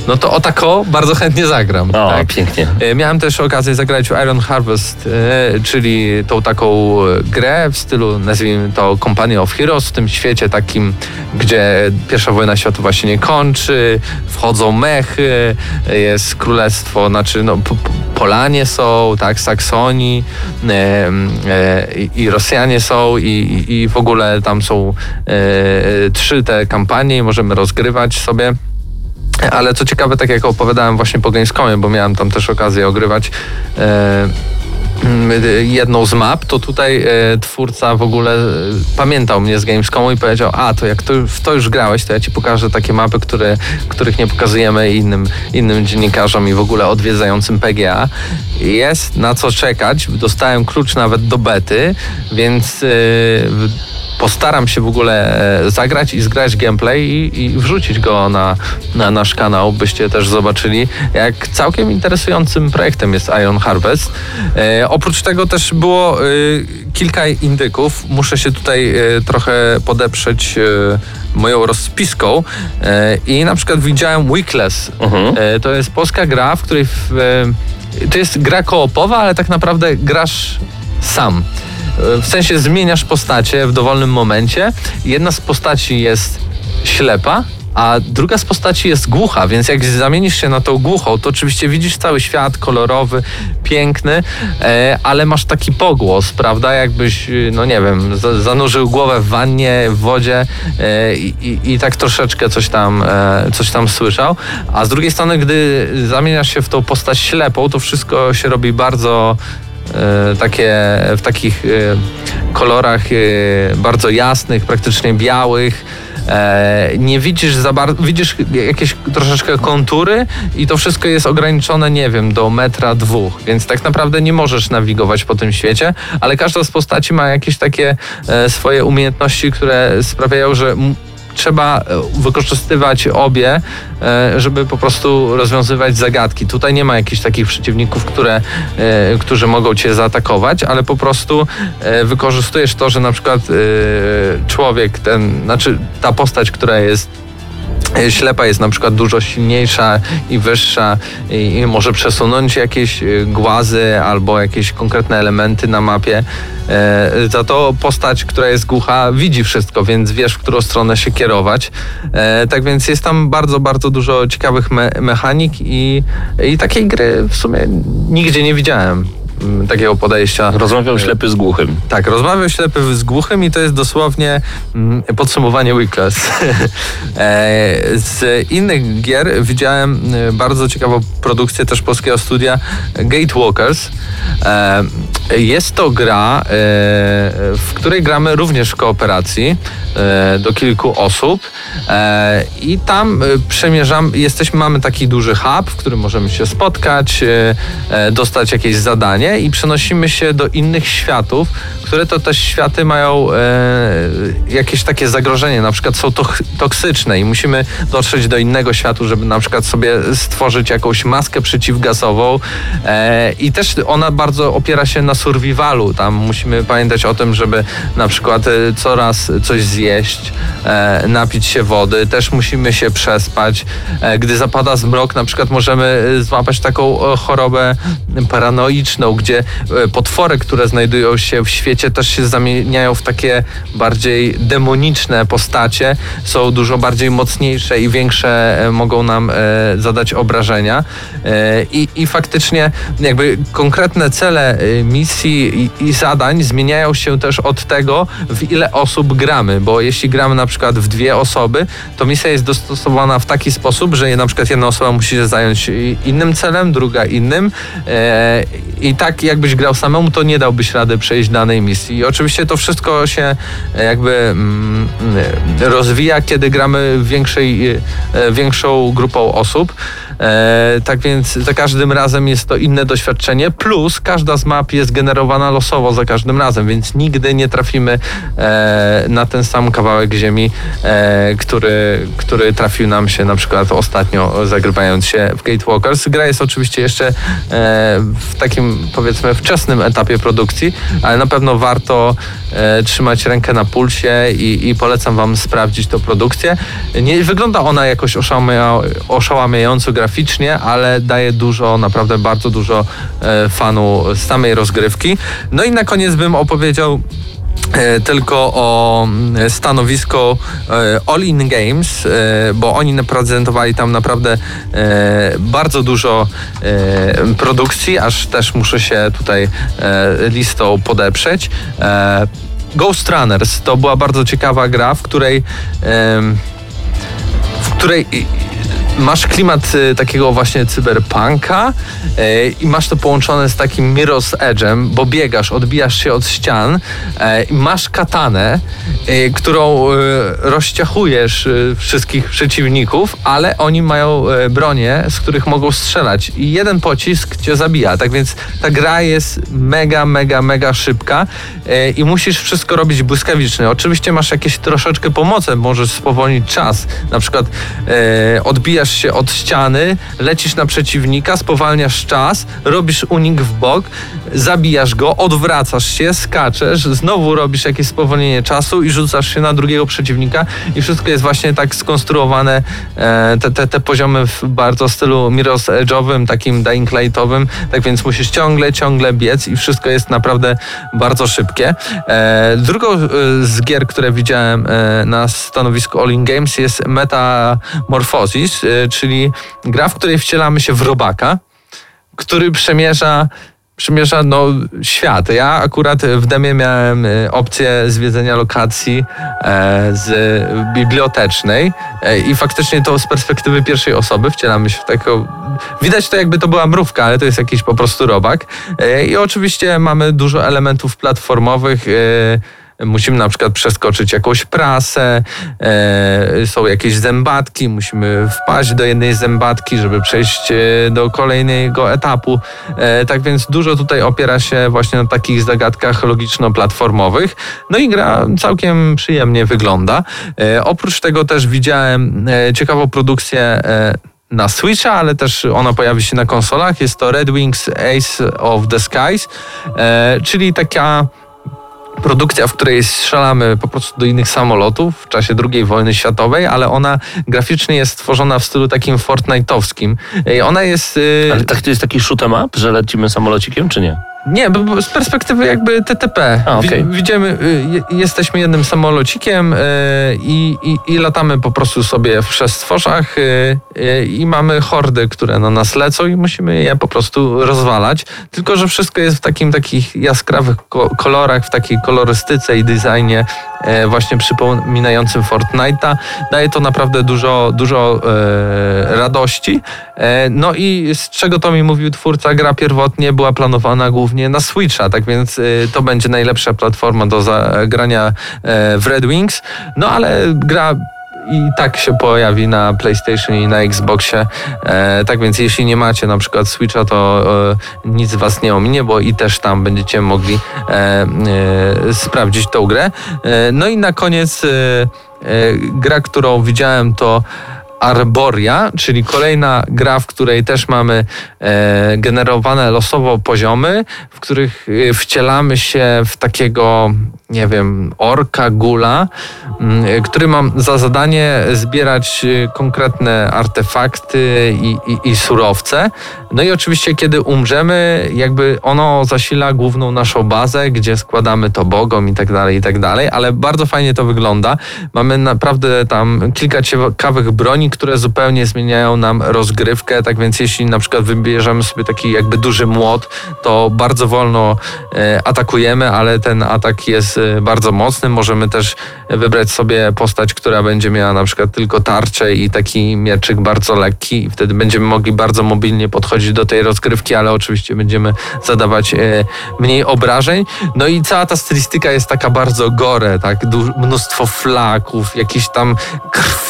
Speaker 3: no to o tako bardzo chętnie zagram.
Speaker 1: O,
Speaker 3: tak?
Speaker 1: pięknie.
Speaker 3: E, Miałem też okazję zagrać w Iron Harvest, e, czyli tą taką e, grę w stylu, nazwijmy to Company of Heroes, w tym świecie takim, gdzie pierwsza wojna światowa się nie kończy, wchodzą mechy, jest królestwo, znaczy no, po- po- Polanie są, tak, Saksoni e, e, i- Rosjanie są i, i, i w ogóle tam są e, trzy te kampanie i możemy rozgrywać sobie. Ale co ciekawe, tak jak opowiadałem właśnie po Gamescomie, bo miałem tam też okazję ogrywać e, mm, jedną z map, to tutaj e, twórca w ogóle e, pamiętał mnie z Gamescomu i powiedział, a to jak to, w to już grałeś, to ja ci pokażę takie mapy, które, których nie pokazujemy innym, innym dziennikarzom i w ogóle odwiedzającym PGA. Jest na co czekać, dostałem klucz nawet do bety, więc e, postaram się w ogóle e, zagrać i zgrać gameplay i, i wrzucić go na, na nasz kanał, byście też zobaczyli, jak całkiem interesującym projektem jest Iron Harvest. E, oprócz tego też było e, kilka indyków. Muszę się tutaj e, trochę podeprzeć e, moją rozpiską e, i na przykład widziałem Weekless.
Speaker 1: Mhm.
Speaker 3: To jest polska gra, w której w, to jest gra koopowa, ale tak naprawdę grasz sam. W sensie zmieniasz postacie w dowolnym momencie. Jedna z postaci jest ślepa, a druga z postaci jest głucha, więc jak zamienisz się na tą głuchą, to oczywiście widzisz cały świat kolorowy, piękny, e, ale masz taki pogłos, prawda? Jakbyś, y, no nie wiem, za- zanurzył głowę w wannie, w wodzie e, i, i, i tak troszeczkę coś tam, e, coś tam słyszał. A z drugiej strony, gdy zamieniasz się w tą postać ślepą, to wszystko się robi bardzo e, takie w takich e, kolorach e, bardzo jasnych, praktycznie białych. E, nie widzisz za bardzo, widzisz jakieś troszeczkę kontury i to wszystko jest ograniczone, nie wiem, do metra dwóch, więc tak naprawdę nie możesz nawigować po tym świecie, ale każda z postaci ma jakieś takie e, swoje umiejętności, które sprawiają, że trzeba e, wykorzystywać obie, e, żeby po prostu rozwiązywać zagadki. Tutaj nie ma jakichś takich przeciwników, które, e, którzy mogą cię zaatakować, ale po prostu wykorzystujesz to, że na przykład człowiek, ten, znaczy ta postać, która jest ślepa jest na przykład dużo silniejsza i wyższa i, i może przesunąć jakieś e, głazy albo jakieś konkretne elementy na mapie. E, za to postać, która jest głucha, widzi wszystko, więc wiesz, w którą stronę się kierować. E, tak więc jest tam bardzo, bardzo dużo ciekawych me mechanik i, i takiej gry w sumie nigdzie nie widziałem. Mm, Takiego podejścia.
Speaker 1: Rozmawiał ślepy z głuchym.
Speaker 3: Tak, rozmawiał ślepy z głuchym i to jest dosłownie mm, podsumowanie Weekless. e, z innych gier widziałem e, bardzo ciekawą produkcję też polskiego studia Gatewalkers. E, jest to gra, e, w której gramy również w kooperacji do kilku osób i tam przemierzam, jesteśmy, mamy taki duży hub, w którym możemy się spotkać, dostać jakieś zadanie i przenosimy się do innych światów, które to też światy mają e, jakieś takie zagrożenie, na przykład są toch- toksyczne i musimy dotrzeć do innego światu, żeby na przykład sobie stworzyć jakąś maskę przeciwgazową. E, i też ona bardzo opiera się na survivalu, tam musimy pamiętać o tym, żeby na przykład e, coraz coś zjeść, e, napić się wody, też musimy się przespać. E, gdy zapada zmrok, na przykład możemy e, złapać taką chorobę paranoiczną, gdzie e, potwory, które znajdują się w świecie, też się zamieniają w takie bardziej demoniczne postacie, są dużo bardziej mocniejsze i większe e, mogą nam e, zadać obrażenia. I, I faktycznie jakby konkretne cele misji i, i zadań zmieniają się też od tego, w ile osób gramy, bo jeśli gramy na przykład w dwie osoby, to misja jest dostosowana w taki sposób, że na przykład jedna osoba musi się zająć innym celem, druga innym i tak jakbyś grał samemu, to nie dałbyś rady przejść danej misji. I oczywiście to wszystko się e, jakby mm, e, rozwija, kiedy gramy większej, e, większą grupą osób. E, tak więc za każdym razem jest to inne doświadczenie, plus każda z map jest generowana losowo za każdym razem, więc nigdy nie trafimy e, na ten sam kawałek ziemi, e, który, który trafił nam się na przykład ostatnio zagrywając się w Gatewalkers. Gra jest oczywiście jeszcze e, w takim powiedzmy wczesnym etapie produkcji, ale na pewno warto e, trzymać rękę na pulsie i, i polecam wam sprawdzić tą produkcję. Nie wygląda ona jakoś oszałamia, oszałamiająco graficznie, ale daje dużo, naprawdę bardzo dużo e, fanu z samej rozgrywki. No i na koniec bym opowiedział e, tylko o mm, stanowisko e, All In Games, bo oni prezentowali tam naprawdę bardzo dużo produkcji, aż też muszę się tutaj listą podeprzeć. Ghost Runners to była bardzo ciekawa gra, w której w której masz klimat y, takiego właśnie cyberpunka y, i masz to połączone z takim Mirror's Edge'em, bo biegasz, odbijasz się od ścian y, i masz katanę, y, którą y, rozciachujesz wszystkich przeciwników, ale oni mają bronie, z których mogą strzelać i jeden pocisk cię zabija. Tak więc ta gra jest mega, mega, mega szybka i musisz wszystko robić błyskawicznie. Oczywiście masz jakieś troszeczkę pomocy, możesz spowolnić czas. Na przykład e, odbijasz się od ściany, lecisz na przeciwnika, spowalniasz czas, robisz unik w bok, zabijasz go, odwracasz się, skaczesz, znowu robisz jakieś spowolnienie czasu i rzucasz się na drugiego przeciwnika i wszystko jest właśnie tak skonstruowane, e, te, te, te poziomy w bardzo stylu Mirror's Edge'owym, takim Dying Light'owym, tak więc musisz ciągle, ciągle biec i wszystko jest naprawdę bardzo szybkie. E, drugą e, z gier, które widziałem na stanowisku All In Games jest Metamorphosis, czyli gra, w której wcielamy się w robaka, który przemierza przymierza no, świat. Ja akurat w demie miałem e, opcję zwiedzenia lokacji e, z bibliotecznej e, i faktycznie to z perspektywy pierwszej osoby wcielamy się w taką... Widać to jakby to była mrówka, ale to jest jakiś po prostu robak. E, I oczywiście mamy dużo elementów platformowych. Musimy na przykład przeskoczyć jakąś prasę, e, są jakieś zębatki, musimy wpaść do jednej zębatki, żeby przejść e, do kolejnego etapu. E, tak więc dużo tutaj opiera się właśnie na takich zagadkach logiczno-platformowych. No i gra całkiem przyjemnie wygląda. E, oprócz tego też widziałem e, ciekawą produkcję e, na Switcha, ale też ona pojawi się na konsolach. Jest to Red Wings Ace of the Skies, czyli taka produkcja, w której strzelamy po prostu do innych samolotów w czasie II wojny światowej, ale ona graficznie jest stworzona w stylu takim Fortnite'owskim. Ona jest... y,
Speaker 1: Ale tak, to jest taki shoot'em up, że lecimy samolocikiem, czy nie?
Speaker 3: Nie, bo- bo z perspektywy jakby TTP.
Speaker 1: A.
Speaker 3: Wi- Widzimy, y, je- jesteśmy jednym samolocikiem y, i, i, i latamy po prostu sobie w przestworzach y, i mamy hordy, które na nas lecą i musimy je po prostu rozwalać. Tylko, że wszystko jest w takim takich jaskrawych ko- kolorach, w takiej kolorystyce i designie właśnie przypominającym Fortnite'a. Daje to naprawdę dużo, dużo radości. No i z czego to mi mówił twórca, gra pierwotnie była planowana głównie na Switcha, tak więc e, to będzie najlepsza platforma do zagrania e, w Red Wings. No ale gra i tak się pojawi na PlayStation i na Xboxie. E, tak więc jeśli nie macie na przykład Switcha, to e, nic was nie ominie, bo i też tam będziecie mogli sprawdzić tą grę. No i na koniec gra, którą widziałem to Arboria, czyli kolejna gra, w której też mamy e, generowane losowo poziomy, w których e, wcielamy się w takiego, nie wiem, orka, gula, m, e, który mam za zadanie zbierać e, konkretne artefakty i, i, i surowce. No i oczywiście, kiedy umrzemy, jakby ono zasila główną naszą bazę, gdzie składamy to bogom i tak dalej, i tak dalej, ale bardzo fajnie to wygląda. Mamy naprawdę tam kilka ciekawych broni, które zupełnie zmieniają nam rozgrywkę, tak więc jeśli na przykład wybierzemy sobie taki jakby duży młot, to bardzo wolno e, atakujemy, ale ten atak jest bardzo mocny. Możemy też wybrać sobie postać, która będzie miała na przykład tylko tarczę i taki mieczyk bardzo lekki i wtedy będziemy mogli bardzo mobilnie podchodzić do tej rozgrywki, ale oczywiście będziemy zadawać e, mniej obrażeń. No i cała ta stylistyka jest taka bardzo gore, tak? Mnóstwo flaków, jakieś tam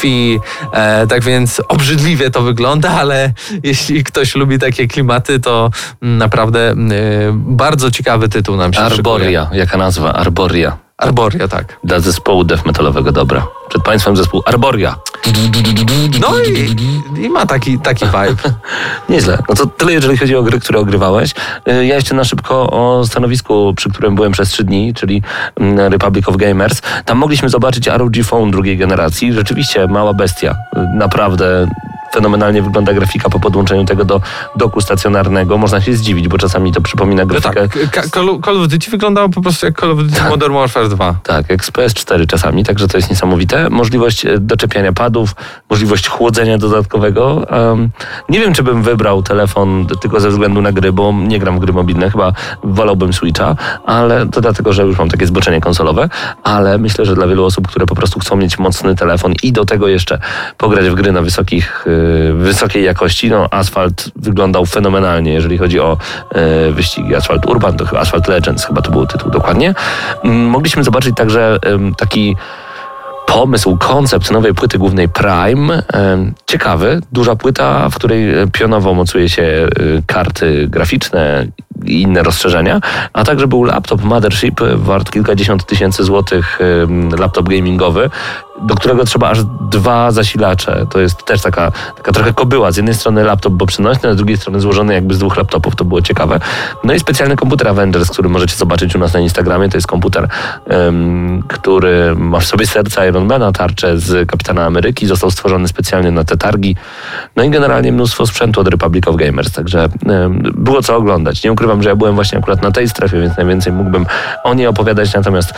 Speaker 3: krwi, e, tak więc obrzydliwie to wygląda, ale jeśli ktoś lubi takie klimaty, to mm, naprawdę e, bardzo ciekawy tytuł nam się.
Speaker 1: Arboria, jaka nazwa? Arboria.
Speaker 3: Arboria, tak.
Speaker 1: Dla zespołu death metalowego, dobra. Przed państwem zespół Arboria.
Speaker 3: No i, i ma taki, taki vibe.
Speaker 1: Nieźle. No to tyle, jeżeli chodzi o gry, które ogrywałeś. Y, Ja jeszcze na szybko o stanowisku, przy którym byłem przez trzy dni, czyli mm, Republic of Gamers. Tam mogliśmy zobaczyć ROG Phone drugiej generacji. Rzeczywiście mała bestia. Y, Naprawdę fenomenalnie wygląda grafika po podłączeniu tego do doku stacjonarnego. Można się zdziwić, bo czasami to przypomina
Speaker 3: No
Speaker 1: grafikę.
Speaker 3: tak, Call, of Duty wyglądało po prostu jak Call of Duty Modern Warfare 2.
Speaker 1: Tak, jak z PS4 czasami, także to jest niesamowite. Możliwość e, doczepiania padów, możliwość chłodzenia dodatkowego. Em, nie wiem, czy bym wybrał telefon tylko ze względu na gry, bo nie gram w gry mobilne, chyba wolałbym Switcha, ale to dlatego, że już mam takie zboczenie konsolowe, ale myślę, że dla wielu osób, które po prostu chcą mieć mocny telefon i do tego jeszcze pograć w gry na wysokich, y, wysokiej jakości, no Asphalt wyglądał fenomenalnie, jeżeli chodzi o y, wyścigi Asphalt Urban, to chyba Asphalt Legends, chyba to był tytuł dokładnie. Mm, Mogliśmy zobaczyć także taki pomysł, koncept nowej płyty głównej Prime. Ciekawy, duża płyta, w której pionowo mocuje się y, karty graficzne i inne rozszerzenia, a także był laptop Mothership wart kilkadziesiąt tysięcy złotych, laptop gamingowy, do którego trzeba aż dwa zasilacze. To jest też taka, taka trochę kobyła. Z jednej strony laptop, bo przenośny, z drugiej strony złożony jakby z dwóch laptopów. To było ciekawe. No i specjalny komputer Avengers, który możecie zobaczyć u nas na Instagramie. To jest komputer, em, który ma w sobie serca Ironmana, tarczę z Kapitana Ameryki. Został stworzony specjalnie na te targi. No i generalnie mnóstwo sprzętu od Republic of Gamers. Także em, było co oglądać. Nie ukrywam, że ja byłem właśnie akurat na tej strefie, więc najwięcej mógłbym o niej opowiadać. Natomiast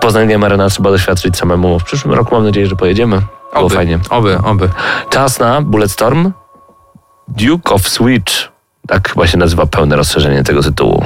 Speaker 1: Poznań Game Arena trzeba doświadczyć samemu. W przyszłym roku mam nadzieję, że pojedziemy. Było
Speaker 3: Oby,
Speaker 1: fajnie.
Speaker 3: oby, oby.
Speaker 1: Czas na Bulletstorm Duke of Switch. Tak chyba się nazywa pełne rozszerzenie tego tytułu.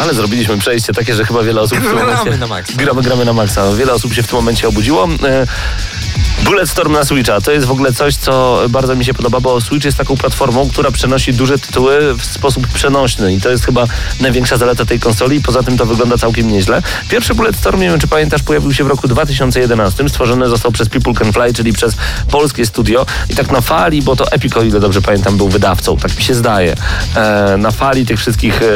Speaker 1: Ale zrobiliśmy przejście takie, że chyba wiele osób
Speaker 3: Gramy
Speaker 1: momencie...
Speaker 3: na maksa.
Speaker 1: Gramy, gramy na maksa. Wiele osób się w tym momencie obudziło. Bulletstorm na Switcha to jest w ogóle coś, co bardzo mi się podoba, bo Switch jest taką platformą, która przenosi duże tytuły w sposób przenośny i to jest chyba największa zaleta tej konsoli poza tym to wygląda całkiem nieźle. Pierwszy Bulletstorm, nie wiem czy pamiętasz, pojawił się w roku 2011. Stworzony został przez People Can Fly, czyli przez polskie studio i tak na fali, bo to Epic, o ile dobrze pamiętam, był wydawcą, tak mi się zdaje. E, na fali tych wszystkich e,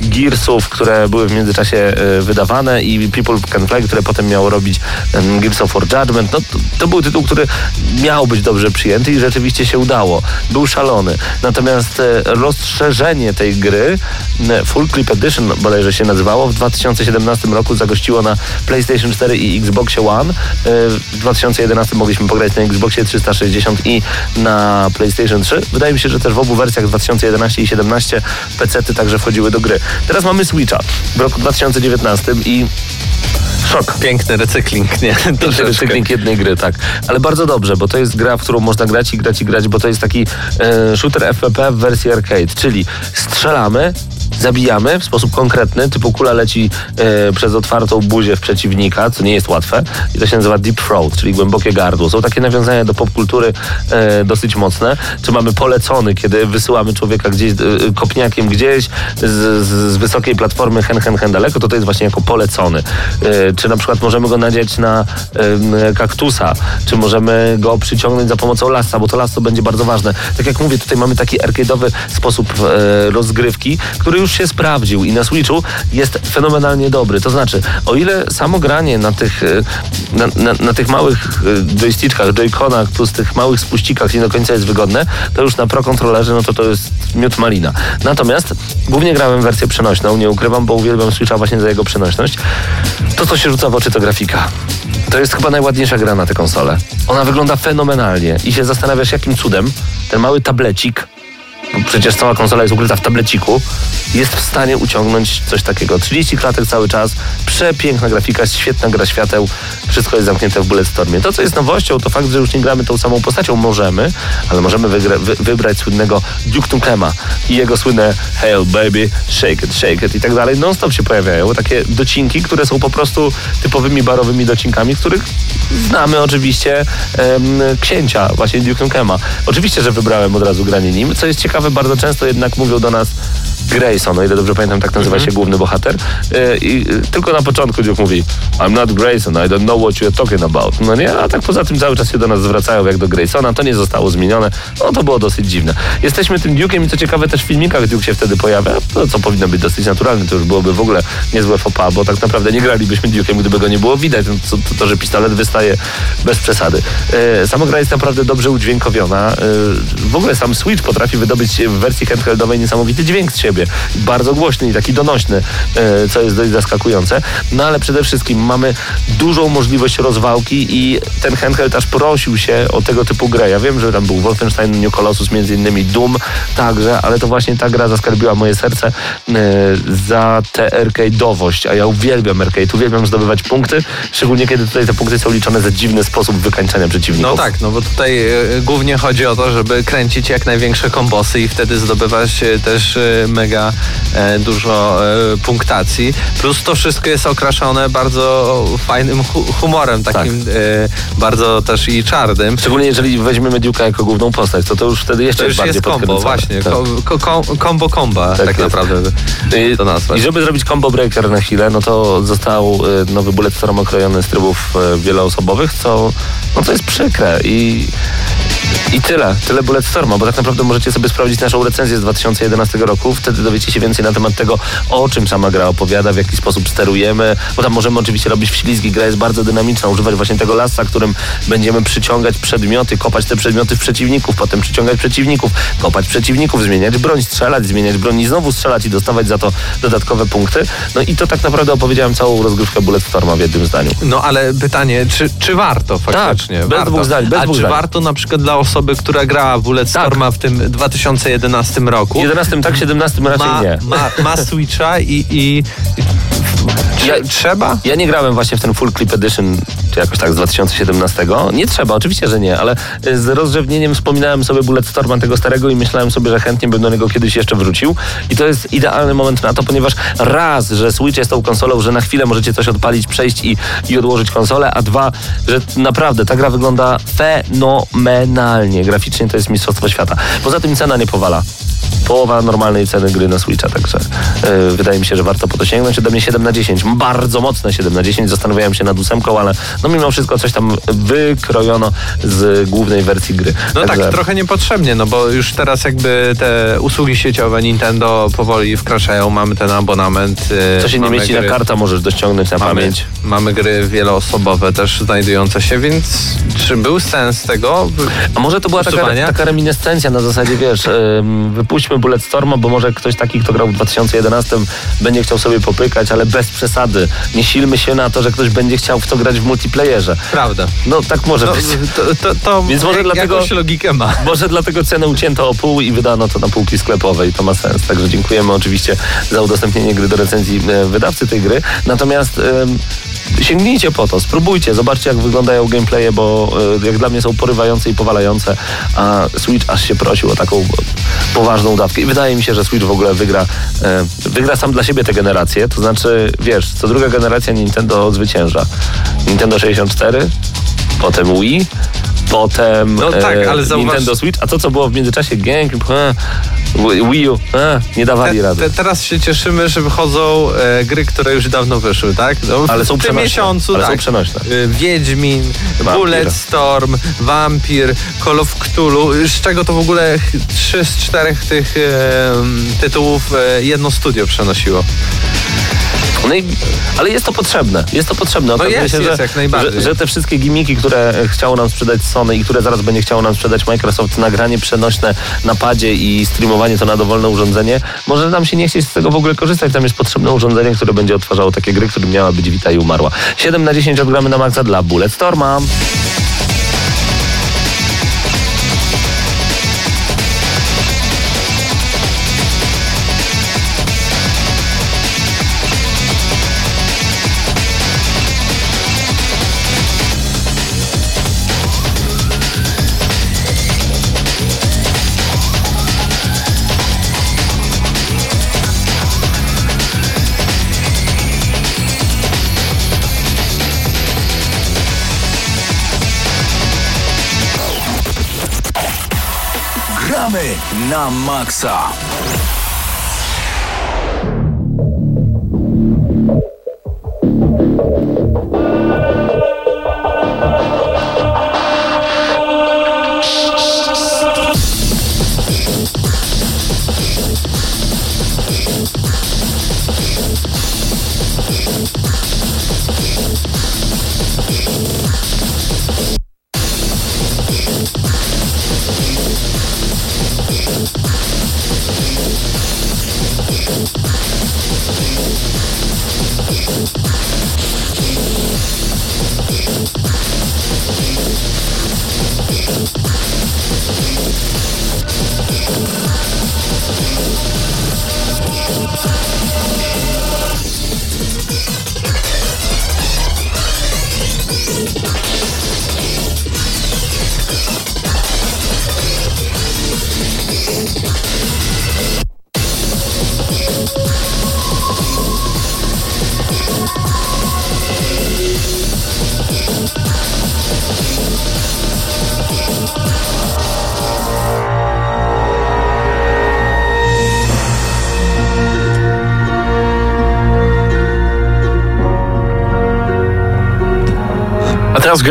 Speaker 1: Gearsów, które były w międzyczasie e, wydawane i People Can Fly, które potem miało robić Gears of War Judgment, no to, to był tytuł, który miał być dobrze przyjęty i rzeczywiście się udało. Był szalony. Natomiast e, rozszerzenie tej gry, Full Clip Edition bodajże się nazywało, w 2017 roku zagościło na PlayStation 4 i Xboxie One. E, W 2011 mogliśmy pograć na Xboxie 360 i na PlayStation 3. Wydaje mi się, że też w obu wersjach 2011 i 2017 PC-ty także wchodziły do gry. Teraz mamy Switcha w roku 2019 i szok.
Speaker 3: Piękny recykling, nie?
Speaker 1: Piękny recykling jednej gry, tak. Ale bardzo dobrze, bo to jest gra, w którą można grać i grać i grać, bo to jest taki e, shooter FPP w wersji arcade, czyli strzelamy, zabijamy w sposób konkretny, typu kula leci e, przez otwartą buzię w przeciwnika, co nie jest łatwe i to się nazywa deep throat, czyli głębokie gardło. Są takie nawiązania do popkultury e, dosyć mocne. Czy mamy polecony, kiedy wysyłamy człowieka gdzieś, e, kopniakiem gdzieś z, z, wysokiej platformy hen, hen, hen daleko, to to jest właśnie jako polecony. E, czy na przykład możemy go nadziać na kaktusa, czy możemy go przyciągnąć za pomocą lasa, bo to lasso będzie bardzo ważne. Tak jak mówię, tutaj mamy taki arcade'owy sposób e, rozgrywki, który już się sprawdził i na Switchu jest fenomenalnie dobry. To znaczy, o ile samo granie na tych, e, na, na, na tych małych e, joystickach, joyconach plus tych małych spuścikach nie do końca jest wygodne, to już na Pro Controllerze no to to jest miód malina. Natomiast głównie grałem wersję przenośną, nie ukrywam, bo uwielbiam Switcha właśnie za jego przenośność. To, co się rzuca w oczy, to grafika. To jest chyba najładniejsza gra na tę konsolę. Ona wygląda fenomenalnie i się zastanawiasz, jakim cudem ten mały tablecik, przecież cała konsola jest ukryta w tableciku, jest w stanie uciągnąć coś takiego. 30 klatek cały czas, przepiękna grafika, świetna gra świateł, wszystko jest zamknięte w Bulletstormie. To, co jest nowością, to fakt, że już nie gramy tą samą postacią. Możemy, ale możemy wygra- wy- wybrać słynnego Duke Nukema i jego słynne Hail baby, shake it, shake it i tak dalej. Non-stop się pojawiają takie docinki, które są po prostu typowymi barowymi docinkami, których znamy oczywiście em, księcia, właśnie Duke Nukema. Oczywiście, że wybrałem od razu granie nim. Co jest ciekawe, bardzo często jednak mówią do nas Grayson, o ile dobrze pamiętam, tak nazywa się główny bohater. E, I e, tylko na początku Duke mówi I'm not Grayson, I don't know what you're talking about. No nie, a tak poza tym cały czas się do nas zwracają jak do Graysona, to nie zostało zmienione. No to było dosyć dziwne. Jesteśmy tym Duke'iem i co ciekawe też w filmikach Duke się wtedy pojawia, no, co powinno być dosyć naturalne, to już byłoby w ogóle niezłe pas, bo tak naprawdę nie gralibyśmy Duke'iem, gdyby go nie było widać. No, to, to, to, że pistolet wystaje bez przesady. E, sama gra jest naprawdę dobrze udźwiękowiona. W ogóle sam Switch potrafi wydobyć w wersji handheldowej niesamowity dźwięk z siebie. Bardzo głośny i taki donośny, e, co jest dość zaskakujące. No ale przede wszystkim mamy dużą możliwość rozwałki i ten handheld aż prosił się o tego typu grę. Ja wiem, że tam był Wolfenstein New Colossus, między innymi Doom także, ale to właśnie ta gra zaskarbiła moje serce e, za tę arcade'owość, a ja uwielbiam arcade, uwielbiam zdobywać punkty, szczególnie kiedy tutaj te punkty są liczone za dziwny sposób wykańczania przeciwników.
Speaker 3: No tak, no bo tutaj e, głównie chodzi o to, żeby kręcić jak największe kombosy i wtedy zdobywać e, też e, mega e, dużo e, punktacji. Plus to wszystko jest okraszone bardzo fajnym hu- humorem, takim e, bardzo też i czarnym.
Speaker 1: Szczególnie jeżeli weźmiemy Duke'a jako główną postać, to to już wtedy jeszcze
Speaker 3: To już
Speaker 1: bardziej
Speaker 3: jest
Speaker 1: podkręcone.
Speaker 3: właśnie.
Speaker 1: Tak.
Speaker 3: Ko, ko, ko, combo komba, tak,
Speaker 1: jest.
Speaker 3: naprawdę
Speaker 1: I,
Speaker 3: to nazwać.
Speaker 1: I żeby zrobić combo breaker na chwilę, no to został nowy Bulletstorm okrojony z trybów wieloosobowych, co, no to jest przykre i, i tyle. Tyle Bulletstorma, bo tak naprawdę możecie sobie sprawdzić naszą recenzję z 2011 roku. Wtedy dowiecie się więcej na temat tego, o czym sama gra opowiada, w jaki sposób sterujemy, bo tam możemy oczywiście robić wślizgi. Gra jest bardzo dynamiczna, używać właśnie tego lasa, którym będziemy przyciągać przedmioty, kopać te przedmioty w przeciwników, potem przyciągać przeciwników, kopać przeciwników, zmieniać broń, strzelać, zmieniać broń i znowu strzelać i dostawać za to dodatkowe punkty. No i to tak naprawdę opowiedziałem całą rozgrywkę Bulletstorma w jednym zdaniu.
Speaker 3: No ale pytanie, czy, czy warto faktycznie?
Speaker 1: Tak, bez
Speaker 3: warto.
Speaker 1: dwóch zdań, bez
Speaker 3: A
Speaker 1: dwóch
Speaker 3: czy
Speaker 1: zdań.
Speaker 3: warto na przykład dla osoby, która grała w Bulletstorma w tym 2011 roku?
Speaker 1: 11 tak, 17 raczej
Speaker 3: ma,
Speaker 1: nie.
Speaker 3: ma, ma Switcha i, i
Speaker 1: Ja,
Speaker 3: Trzeba?
Speaker 1: ja nie grałem właśnie w ten Full Clip Edition, czy jakoś tak z 2017. Nie trzeba, oczywiście, że nie, ale y, z rozrzewnieniem wspominałem sobie Bulletstorma tego starego i myślałem sobie, że chętnie bym do niego kiedyś jeszcze wrócił. I to jest idealny moment na to, ponieważ raz, że Switch jest tą konsolą, że na chwilę możecie coś odpalić, przejść i, i odłożyć konsolę, a dwa, że naprawdę ta gra wygląda fenomenalnie. Graficznie to jest mistrzostwo świata. Poza tym cena nie powala. Połowa normalnej ceny gry na Switcha, także yy, wydaje mi się, że warto po to sięgnąć. Ode mnie 7 na 10. Bardzo mocne 7 na 10. Zastanawiałem się nad ósemką, ale no mimo wszystko coś tam wykrojono z głównej wersji gry.
Speaker 3: No
Speaker 1: Także-
Speaker 3: tak, trochę niepotrzebnie, no bo już teraz jakby te usługi sieciowe Nintendo powoli wkraczają, mamy ten abonament. y,
Speaker 1: Co się nie mieści na
Speaker 3: gry-
Speaker 1: karta, możesz dościągnąć na
Speaker 3: Mamy,
Speaker 1: pamięć.
Speaker 3: mamy gry wieloosobowe też znajdujące się, więc czy był sens tego?
Speaker 1: A może to była taka, taka reminiscencja na zasadzie, wiesz, wypuśćmy Bulletstorma, bo może ktoś taki, kto grał w 2011 będzie chciał sobie popykać, ale bez przesady. Nie silmy się na to, że ktoś będzie chciał w to grać w multiplayerze.
Speaker 3: Prawda.
Speaker 1: No tak może
Speaker 3: No,
Speaker 1: być.
Speaker 3: to, to, to
Speaker 1: Więc może
Speaker 3: jak,
Speaker 1: dlatego-
Speaker 3: jakąś logikę ma.
Speaker 1: Może dlatego cenę ucięto o pół i wydano to na półki sklepowe i to ma sens. Także dziękujemy oczywiście za udostępnienie gry do recenzji e, wydawcy tej gry. Natomiast sięgnijcie po to, spróbujcie, zobaczcie jak wyglądają gameplaye, bo e, jak dla mnie są porywające i powalające, a Switch aż się prosił o taką poważną dawkę. I wydaje mi się, że Switch w ogóle wygra, e, wygra sam dla siebie tę generację. To znaczy, wiesz, co druga generacja Nintendo zwycięża. Nintendo 64, potem Wii, potem
Speaker 3: No tak,
Speaker 1: e,
Speaker 3: ale zauważ-
Speaker 1: Nintendo Switch, a to co było w międzyczasie GameCube, e, Wii U, e, nie dawali
Speaker 3: Te,
Speaker 1: rady.
Speaker 3: te, teraz się cieszymy, że wychodzą e, gry, które już dawno wyszły, tak? No,
Speaker 1: Ale są
Speaker 3: w tym miesiącu,
Speaker 1: Ale są
Speaker 3: tak.
Speaker 1: przenośne.
Speaker 3: E, Wiedźmin,
Speaker 1: Vampir.
Speaker 3: Bulletstorm, Vampir, Call of Cthulhu, z czego to w ogóle trzy z czterech tych tytułów jedno studio przenosiło.
Speaker 1: No i, ale jest to potrzebne. Jest to potrzebne. Okazuje
Speaker 3: jest,
Speaker 1: się,
Speaker 3: jest,
Speaker 1: że,
Speaker 3: jak najbardziej.
Speaker 1: Że, że te wszystkie gimiki, które chciało nam sprzedać Sony i które zaraz będzie chciało nam sprzedać Microsoft, nagranie przenośne na padzie i streamowanie to na dowolne urządzenie, może nam się nie chcieć z tego w ogóle korzystać. Tam jest potrzebne urządzenie, które będzie odtwarzało takie gry, które miała być wita i umarła. 7 na 10 odgramy na maksa dla Bulletstorma.
Speaker 4: Na maksa.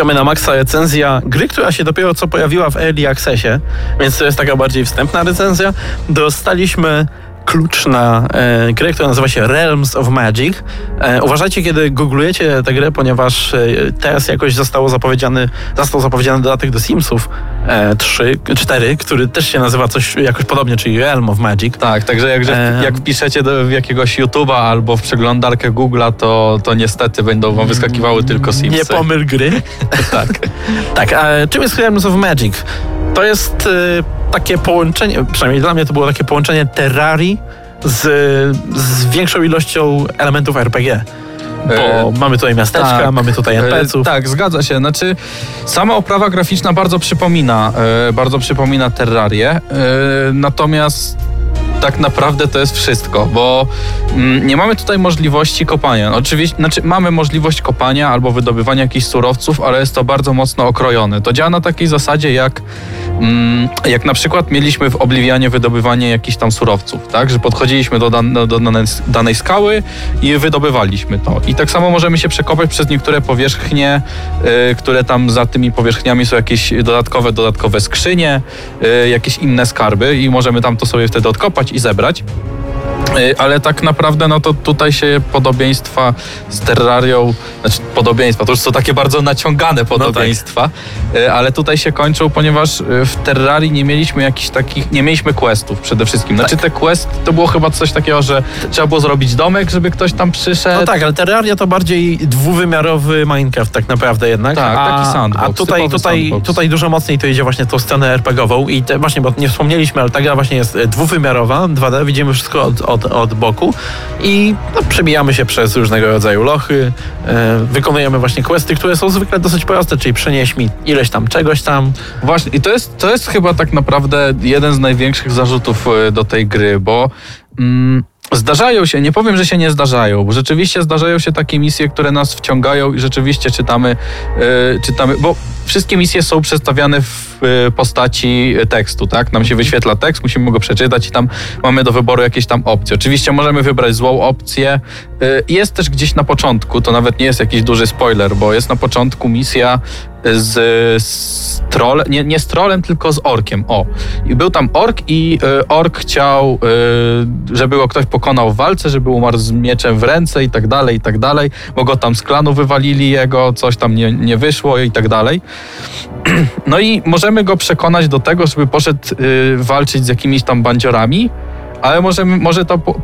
Speaker 5: Gramy na maksa recenzja gry, która się dopiero co pojawiła w Early Accessie, więc to jest taka bardziej wstępna recenzja. Dostaliśmy klucz na e, grę, która nazywa się Realms of Magic. E, uważajcie, kiedy googlujecie tę grę, ponieważ e, teraz jakoś zostało zapowiedziany, został zapowiedziany dodatek do Simsów 3, 4, który też się nazywa coś jakoś podobnie, czyli Realm of Magic.
Speaker 6: Tak, także jak,
Speaker 5: Em.
Speaker 6: jak wpiszecie do w jakiegoś YouTube'a albo w przeglądarkę Google'a, to, to niestety będą wam wyskakiwały tylko Simsy.
Speaker 5: Nie pomyl gry. tak. tak, a czym jest Realms of Magic? To jest y, takie połączenie, przynajmniej dla mnie to było takie połączenie Terrarii z, z większą ilością elementów RPG. Bo
Speaker 6: E,
Speaker 5: mamy tutaj miasteczka,
Speaker 6: tak.
Speaker 5: mamy tutaj
Speaker 6: E,
Speaker 5: NPC-ów.
Speaker 6: Tak, zgadza się. Znaczy, sama oprawa graficzna bardzo przypomina, e, bardzo przypomina Terrarię, natomiast tak naprawdę to jest wszystko, bo mm, nie mamy tutaj możliwości kopania. Oczywiście, znaczy mamy możliwość kopania albo wydobywania jakichś surowców, ale jest to bardzo mocno okrojone. To działa na takiej zasadzie, jak, mm, jak na przykład mieliśmy w Oblivianie wydobywanie jakichś tam surowców, tak? Że podchodziliśmy do, dan- do danej, danej skały i wydobywaliśmy to. I tak samo możemy się przekopać przez niektóre powierzchnie, y, które tam za tymi powierzchniami są jakieś dodatkowe, dodatkowe skrzynie, y, jakieś inne skarby i możemy tam to sobie wtedy odkopać i zebrać. Y, Ale tak naprawdę, no to tutaj się podobieństwa z Terrarią, znaczy podobieństwa, to już są takie bardzo naciągane podobieństwa, y, ale tutaj się kończą, ponieważ y, w Terrarii nie mieliśmy jakichś takich, nie mieliśmy questów przede wszystkim. Znaczy te quest to było chyba coś takiego, że trzeba było zrobić domek, żeby ktoś tam przyszedł.
Speaker 5: No tak, ale Terraria to bardziej dwuwymiarowy Minecraft tak naprawdę jednak.
Speaker 6: Tak,
Speaker 5: a,
Speaker 6: taki sandbox,
Speaker 5: A tutaj, tutaj,
Speaker 6: sandbox.
Speaker 5: tutaj dużo mocniej to idzie właśnie tą stronę RPGową i te, właśnie, bo nie wspomnieliśmy, ale ta gra właśnie jest e, dwuwymiarowa, 2D, widzimy wszystko od, od, od boku i no, przebijamy się przez różnego rodzaju lochy, e, wykonujemy właśnie questy, które są zwykle dosyć proste, czyli przynieś mi ileś tam czegoś tam.
Speaker 6: Właśnie, i to jest, to jest chyba tak naprawdę jeden z największych zarzutów e, do tej gry, bo mm, zdarzają się, nie powiem, że się nie zdarzają, bo rzeczywiście zdarzają się takie misje, które nas wciągają i rzeczywiście czytamy, e, czytamy bo wszystkie misje są przedstawiane w e, postaci tekstu, tak? Nam się wyświetla tekst, musimy go przeczytać i tam mamy do wyboru jakieś tam opcje. Oczywiście możemy wybrać złą opcję. E, Jest też gdzieś na początku, to nawet nie jest jakiś duży spoiler, bo jest na początku misja z, z nie, nie z trolem, tylko z orkiem. O. I był tam ork i y, ork chciał, y, żeby go ktoś pokonał w walce, żeby umarł z mieczem w ręce i tak dalej, i tak dalej, bo go tam z klanu wywalili jego, coś tam nie, nie wyszło i tak dalej. No i możemy go przekonać do tego, żeby poszedł y, walczyć z jakimiś tam bandziorami, ale możemy, może ta po,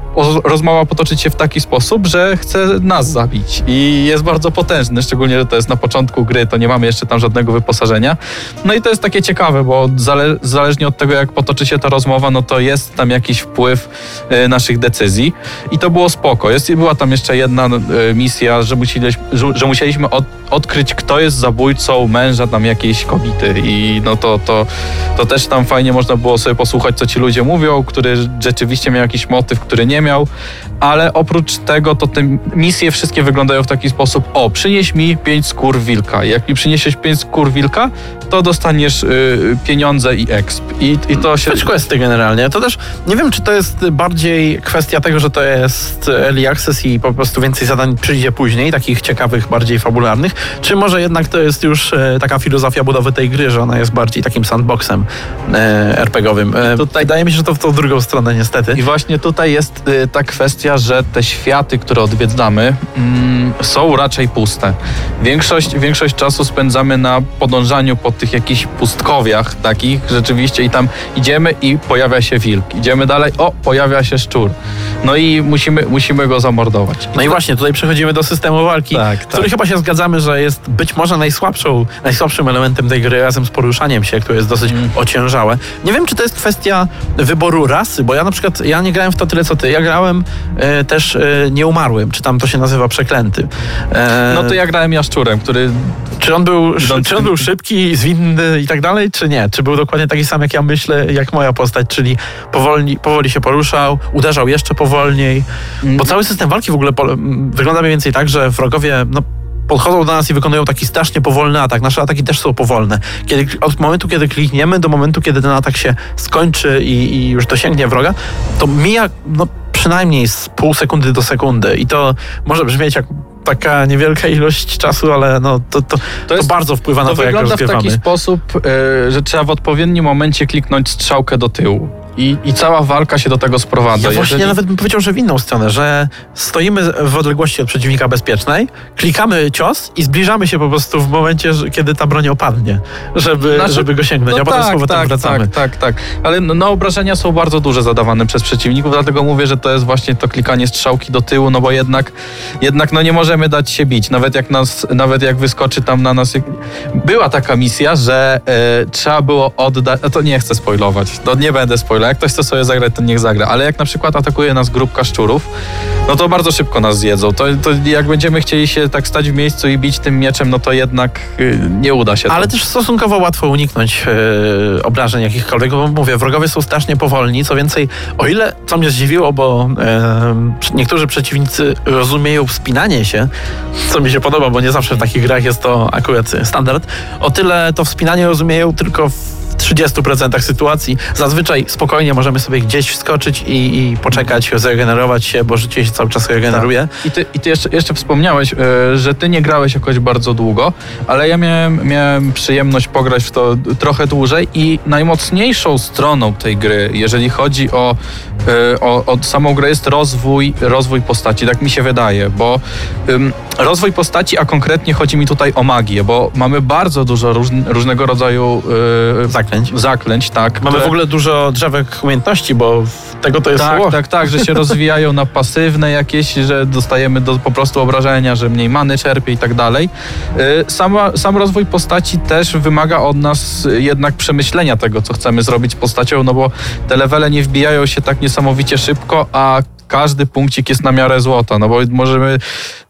Speaker 6: rozmowa potoczyć się w taki sposób, że chce nas zabić i jest bardzo potężny, szczególnie, że to jest na początku gry, to nie mamy jeszcze tam żadnego wyposażenia. No i to jest takie ciekawe, bo zale, zależnie od tego, jak potoczy się ta rozmowa, no to jest tam jakiś wpływ e, naszych decyzji i to było spoko. Jest, była tam jeszcze jedna e, misja, że musieliśmy, że musieliśmy od, odkryć, kto jest zabójcą męża tam jakiejś kobiety i no to, to, to też tam fajnie można było sobie posłuchać, co ci ludzie mówią, który rzeczywiście miał jakiś motyw, który nie miał, ale oprócz tego to te misje wszystkie wyglądają w taki sposób, o, przynieś mi pięć skór wilka. Jak mi przyniesiesz pięć skór wilka, to dostaniesz y, pieniądze i exp. I, i to się...
Speaker 5: Fetch questy generalnie. To też nie wiem, czy to jest bardziej kwestia tego, że to jest early access i po prostu więcej zadań przyjdzie później, takich ciekawych, bardziej fabularnych, czy może jednak to jest już e, taka filozofia budowy tej gry, że ona jest bardziej takim sandboxem e, RPGowym. E,
Speaker 6: Tutaj-
Speaker 5: Wydaje mi się, że to w tą drugą stronę niestety.
Speaker 6: I właśnie tutaj jest y, ta kwestia, że te światy, które odwiedzamy, mm, są raczej puste. Większość, większość czasu spędzamy na podążaniu po tych jakichś pustkowiach takich rzeczywiście i tam idziemy i pojawia się wilk. Idziemy dalej, o, pojawia się szczur. No i musimy, musimy go zamordować.
Speaker 5: No i właśnie, tutaj przechodzimy do systemu walki,
Speaker 6: Tak,
Speaker 5: który
Speaker 6: tak.
Speaker 5: chyba się zgadzamy, że jest być może najsłabszą, najsłabszym elementem tej gry razem z poruszaniem się, które jest dosyć
Speaker 6: Mm.
Speaker 5: ociężałe. Nie wiem, czy to jest kwestia wyboru rasy, bo ja na przykład, ja nie grałem w to tyle co ty, ja grałem e, też e, nieumarłym, czy tam to się nazywa przeklęty. E,
Speaker 6: No to ja grałem jaszczurem, który
Speaker 5: Czy on, był, czy on był szybki, zwinny i tak dalej, czy nie? Czy był dokładnie taki sam, jak ja myślę, jak moja postać, czyli powolni, powoli się poruszał, uderzał jeszcze powolniej, bo cały system walki w ogóle po, wygląda mniej więcej tak, że wrogowie no, podchodzą do nas i wykonują taki strasznie powolny atak. Nasze ataki też są powolne. Kiedy, od momentu, kiedy klikniemy, do momentu, kiedy ten atak się skończy i, i już dosięgnie wroga, to mija no, przynajmniej z pół sekundy do sekundy i to może brzmieć jak taka niewielka ilość czasu, ale no, to, to, to,
Speaker 6: jest-
Speaker 5: bardzo wpływa na
Speaker 6: to
Speaker 5: to, jak
Speaker 6: wygląda w
Speaker 5: rozgrywamy.
Speaker 6: taki sposób, e, że trzeba w odpowiednim momencie kliknąć strzałkę do tyłu. I, I cała walka się do tego sprowadza.
Speaker 5: Ja właśnie
Speaker 6: Jeżeli-
Speaker 5: nawet bym powiedział, że w inną stronę, że stoimy w odległości od przeciwnika bezpiecznej, klikamy cios i zbliżamy się po prostu w momencie, kiedy ta broń opadnie, żeby,
Speaker 6: Znaczy,
Speaker 5: żeby go sięgnąć, a potem z powrotem
Speaker 6: tak,
Speaker 5: wracamy.
Speaker 6: tak, tak, tak. Ale no, no, obrażenia są bardzo duże zadawane przez przeciwników, dlatego mówię, że to jest właśnie to klikanie strzałki do tyłu, no bo jednak, jednak no nie możemy dać się bić. Nawet jak nas, nawet jak wyskoczy tam na nas. Była taka misja, że e, trzeba było oddać. No to nie chcę spoilować. To nie będę spoilować. Jak ktoś chce sobie zagrać, to niech zagra, ale jak na przykład atakuje nas grupka szczurów, no to bardzo szybko nas zjedzą. To, to jak będziemy chcieli się tak stać w miejscu i bić tym mieczem, no to jednak y, nie uda się.
Speaker 5: Ale
Speaker 6: to.
Speaker 5: też stosunkowo łatwo uniknąć e, obrażeń jakichkolwiek, bo mówię, wrogowie są strasznie powolni. Co więcej, o ile, co mnie zdziwiło, bo e, niektórzy przeciwnicy rozumieją wspinanie się, co mi się podoba, bo nie zawsze w takich grach jest to akurat standard, o tyle to wspinanie rozumieją tylko w 30% sytuacji. Zazwyczaj spokojnie możemy sobie gdzieś wskoczyć i, i poczekać, zregenerować się, bo życie się cały czas regeneruje.
Speaker 6: I ty, i ty jeszcze, jeszcze wspomniałeś, e, że ty nie grałeś jakoś bardzo długo, ale ja miałem, miałem przyjemność pograć w to trochę dłużej i najmocniejszą stroną tej gry, jeżeli chodzi o, e, o, o samą grę, jest rozwój, rozwój postaci, tak mi się wydaje, bo ym, rozwój postaci, a konkretnie chodzi mi tutaj o magię, bo mamy bardzo dużo róż, różnego rodzaju e,
Speaker 5: Zaklęć.
Speaker 6: zaklęć, tak.
Speaker 5: Mamy
Speaker 6: które-
Speaker 5: w ogóle dużo drzewek umiejętności, bo tego to jest
Speaker 6: tak,
Speaker 5: ło.
Speaker 6: tak, tak, że się rozwijają na pasywne jakieś, że dostajemy do, po prostu obrażenia, że mniej many czerpie i tak dalej. Y, Sama, sam rozwój postaci też wymaga od nas jednak przemyślenia tego, co chcemy zrobić z postacią, no bo te levele nie wbijają się tak niesamowicie szybko, a każdy punkcik jest na miarę złota, no bo możemy,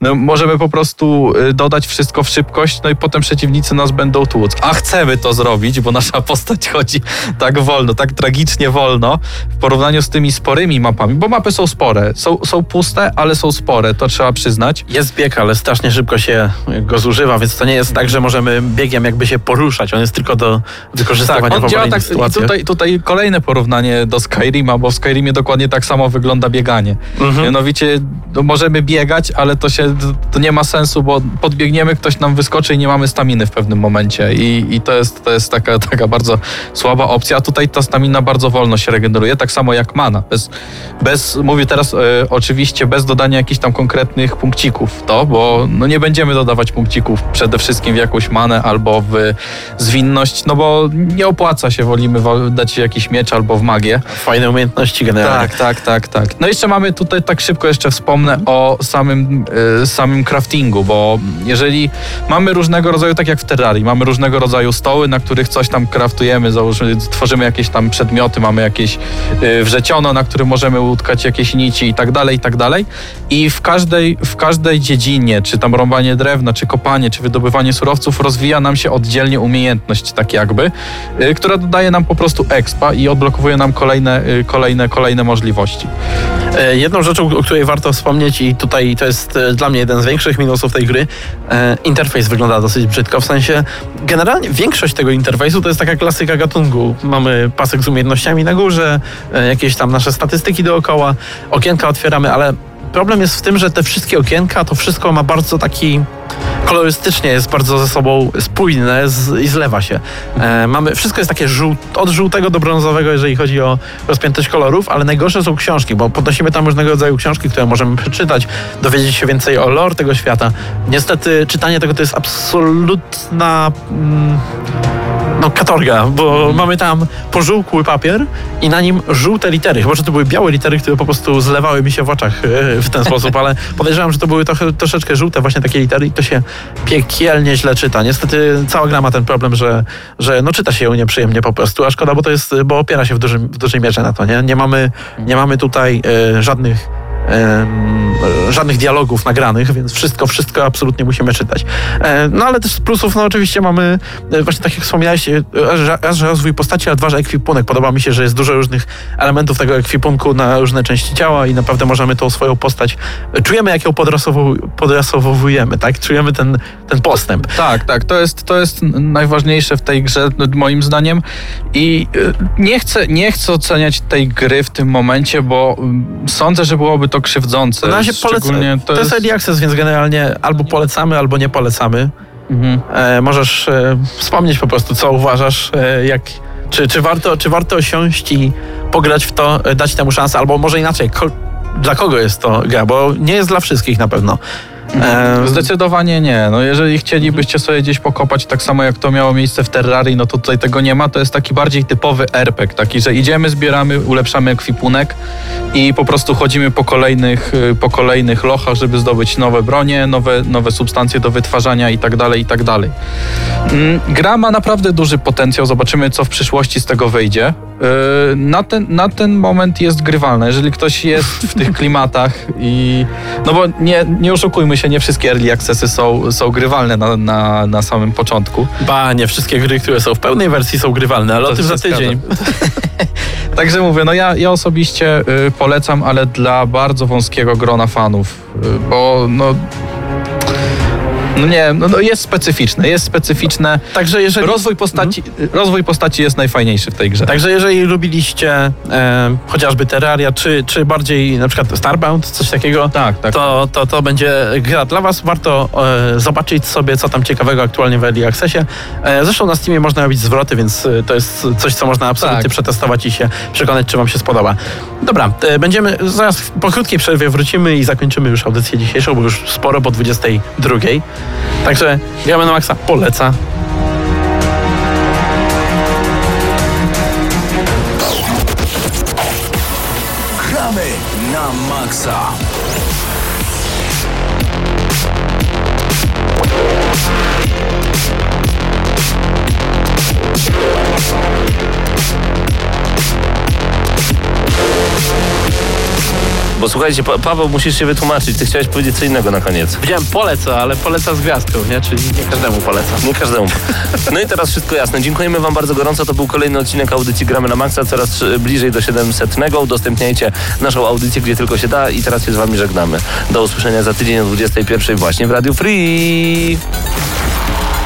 Speaker 6: no możemy po prostu y, dodać wszystko w szybkość, no i potem przeciwnicy nas będą tłuc. A chcemy to zrobić, bo nasza postać chodzi tak wolno, tak tragicznie wolno w porównaniu z tymi sporymi mapami, bo mapy są spore, są, są puste, ale są spore, to trzeba przyznać.
Speaker 5: Jest bieg, ale strasznie szybko się go zużywa, więc to nie jest tak, że możemy biegiem jakby się poruszać. On jest tylko do wykorzystywania
Speaker 6: Tak,
Speaker 5: w
Speaker 6: on działa tak.
Speaker 5: Sytuacjach.
Speaker 6: tutaj, tutaj kolejne porównanie do Skyrima, bo w Skyrimie dokładnie tak samo wygląda bieganie.
Speaker 5: Mhm.
Speaker 6: Mianowicie no, możemy biegać, ale to się to nie ma sensu, bo podbiegniemy, ktoś nam wyskoczy i nie mamy staminy w pewnym momencie. I, i to jest, to jest taka, taka bardzo słaba opcja. A tutaj ta stamina bardzo wolno się regeneruje, tak samo jak mana. Bez, bez mówię teraz e, oczywiście bez dodania jakichś tam konkretnych punkcików to, bo no, nie będziemy dodawać punkcików przede wszystkim w jakąś manę albo w zwinność, no bo nie opłaca się, wolimy dać jakiś miecz albo w magię.
Speaker 5: Fajne umiejętności generalnie.
Speaker 6: Tak, tak, tak, tak. No jeszcze mamy tutaj, tak szybko jeszcze wspomnę o samym, e, samym craftingu, bo jeżeli mamy różnego rodzaju, tak jak w Terrarii, mamy różnego rodzaju stoły, na których coś tam craftujemy, załóżmy, tworzymy jakieś tam przedmioty, mamy jakieś e, wrzeciono, na którym możemy utkać jakieś nici i tak dalej, i tak dalej. I w każdej, w każdej dziedzinie, czy tam rąbanie drewna, czy kopanie, czy wydobywanie surowców, rozwija nam się oddzielnie umiejętność, tak jakby, e, która dodaje nam po prostu expa i odblokowuje nam kolejne, kolejne, kolejne możliwości.
Speaker 5: E, Jedną rzeczą, o której warto wspomnieć i tutaj to jest e, dla mnie jeden z większych minusów tej gry, e, interfejs wygląda dosyć brzydko, w sensie generalnie większość tego interfejsu to jest taka klasyka gatunku. Mamy pasek z umiejętnościami na górze, jakieś tam nasze statystyki dookoła, okienka otwieramy, ale problem jest w tym, że te wszystkie okienka, to wszystko ma bardzo taki kolorystycznie jest bardzo ze sobą spójne z, i zlewa się. E, mamy, wszystko jest takie od żółtego do brązowego, jeżeli chodzi o rozpiętość kolorów, ale najgorsze są książki, bo podnosimy tam różnego rodzaju książki, które możemy przeczytać, dowiedzieć się więcej o lore tego świata. Niestety czytanie tego to jest absolutna... Mm, no, katorga, bo mamy tam pożółkły papier i na nim żółte litery. Chyba, że to były białe litery, które po prostu zlewały mi się w oczach e, w ten sposób, ale podejrzewam, że to były trochę, troszeczkę żółte właśnie takie litery i to się piekielnie źle czyta. Niestety cała gra ma ten problem, że, że no, czyta się ją nieprzyjemnie po prostu, a szkoda, bo to jest, bo opiera się w, dużym, w dużej mierze na to, nie? Nie mamy, nie mamy tutaj e, żadnych e, żadnych dialogów nagranych, więc wszystko, wszystko absolutnie musimy czytać. E, no ale też z plusów, no oczywiście mamy, e, właśnie tak jak wspomniałeś, e, raz, że rozwój postaci, a dwa, że ekwipunek. Podoba mi się, że jest dużo różnych elementów tego ekwipunku na różne części ciała i naprawdę możemy tą swoją postać, e, czujemy jak ją podrasowujemy, tak? Czujemy ten, ten postęp.
Speaker 6: Tak, tak, to jest, to jest najważniejsze w tej grze, moim zdaniem. I y, nie chcę, nie chcę oceniać tej gry w tym momencie, bo sądzę, że byłoby to krzywdzące.
Speaker 5: Na razie
Speaker 6: Szczególnie
Speaker 5: polecam. To, jest early access, więc generalnie albo polecamy, albo nie polecamy.
Speaker 6: Mhm.
Speaker 5: E, możesz e, wspomnieć po prostu, co uważasz, e, jak, czy, czy, warto, czy warto siąść i pograć w to, e, dać temu szansę, albo może inaczej, ko, dla kogo jest to gra, bo nie jest dla wszystkich na pewno.
Speaker 6: Zdecydowanie nie. No jeżeli chcielibyście sobie gdzieś pokopać tak samo jak to miało miejsce w Terrarii, no to tutaj tego nie ma. To jest taki bardziej typowy RPG, taki, że idziemy, zbieramy, ulepszamy ekwipunek i po prostu chodzimy po kolejnych, y, po kolejnych lochach, żeby zdobyć nowe bronie, nowe, nowe substancje do wytwarzania i tak dalej, i tak dalej. Mm, Gra ma naprawdę duży potencjał. Zobaczymy, co w przyszłości z tego wyjdzie. Yy, Na ten, na ten moment jest grywalne. Jeżeli ktoś jest w tych klimatach i. No bo nie, nie oszukujmy się, nie wszystkie early accessy są, są grywalne na, na, na samym początku.
Speaker 5: Ba, nie wszystkie gry, które są w pełnej wersji są grywalne, ale
Speaker 6: To
Speaker 5: o tym za tydzień.
Speaker 6: Także mówię, no ja, ja osobiście y, polecam, ale dla bardzo wąskiego grona fanów, y, bo no. No nie, no, no jest specyficzne, jest specyficzne.
Speaker 5: Także jeżeli...
Speaker 6: Rozwój postaci, rozwój postaci jest najfajniejszy w tej grze.
Speaker 5: Także jeżeli lubiliście e, chociażby Terraria, czy, czy bardziej na przykład Starbound, coś takiego,
Speaker 6: Tak, tak.
Speaker 5: To, to, to będzie gra dla Was. Warto e, zobaczyć sobie, co tam ciekawego aktualnie w Early Accessie. E, zresztą na Steamie można robić zwroty, więc e, to jest coś, co można absolutnie
Speaker 6: Tak.
Speaker 5: przetestować i się przekonać, czy Wam się spodoba. Dobra, e, będziemy zaraz po krótkiej przerwie wrócimy i zakończymy już audycję dzisiejszą, bo już sporo po 22. Także gramy na maksa poleca.
Speaker 4: Gramy na maksa.
Speaker 1: Bo słuchajcie, pa Paweł, musisz się wytłumaczyć. Ty chciałeś powiedzieć co innego na koniec.
Speaker 5: Powiedziałem poleca, ale poleca z gwiazdką, nie? Czyli nie każdemu poleca.
Speaker 1: Nie każdemu. No i teraz wszystko jasne. Dziękujemy Wam bardzo gorąco. To był kolejny odcinek audycji Gramy na Maxa. Coraz bliżej do 700. Udostępniajcie naszą audycję, gdzie tylko się da. I teraz się z Wami żegnamy. Do usłyszenia za tydzień o 21 właśnie w Radio Free.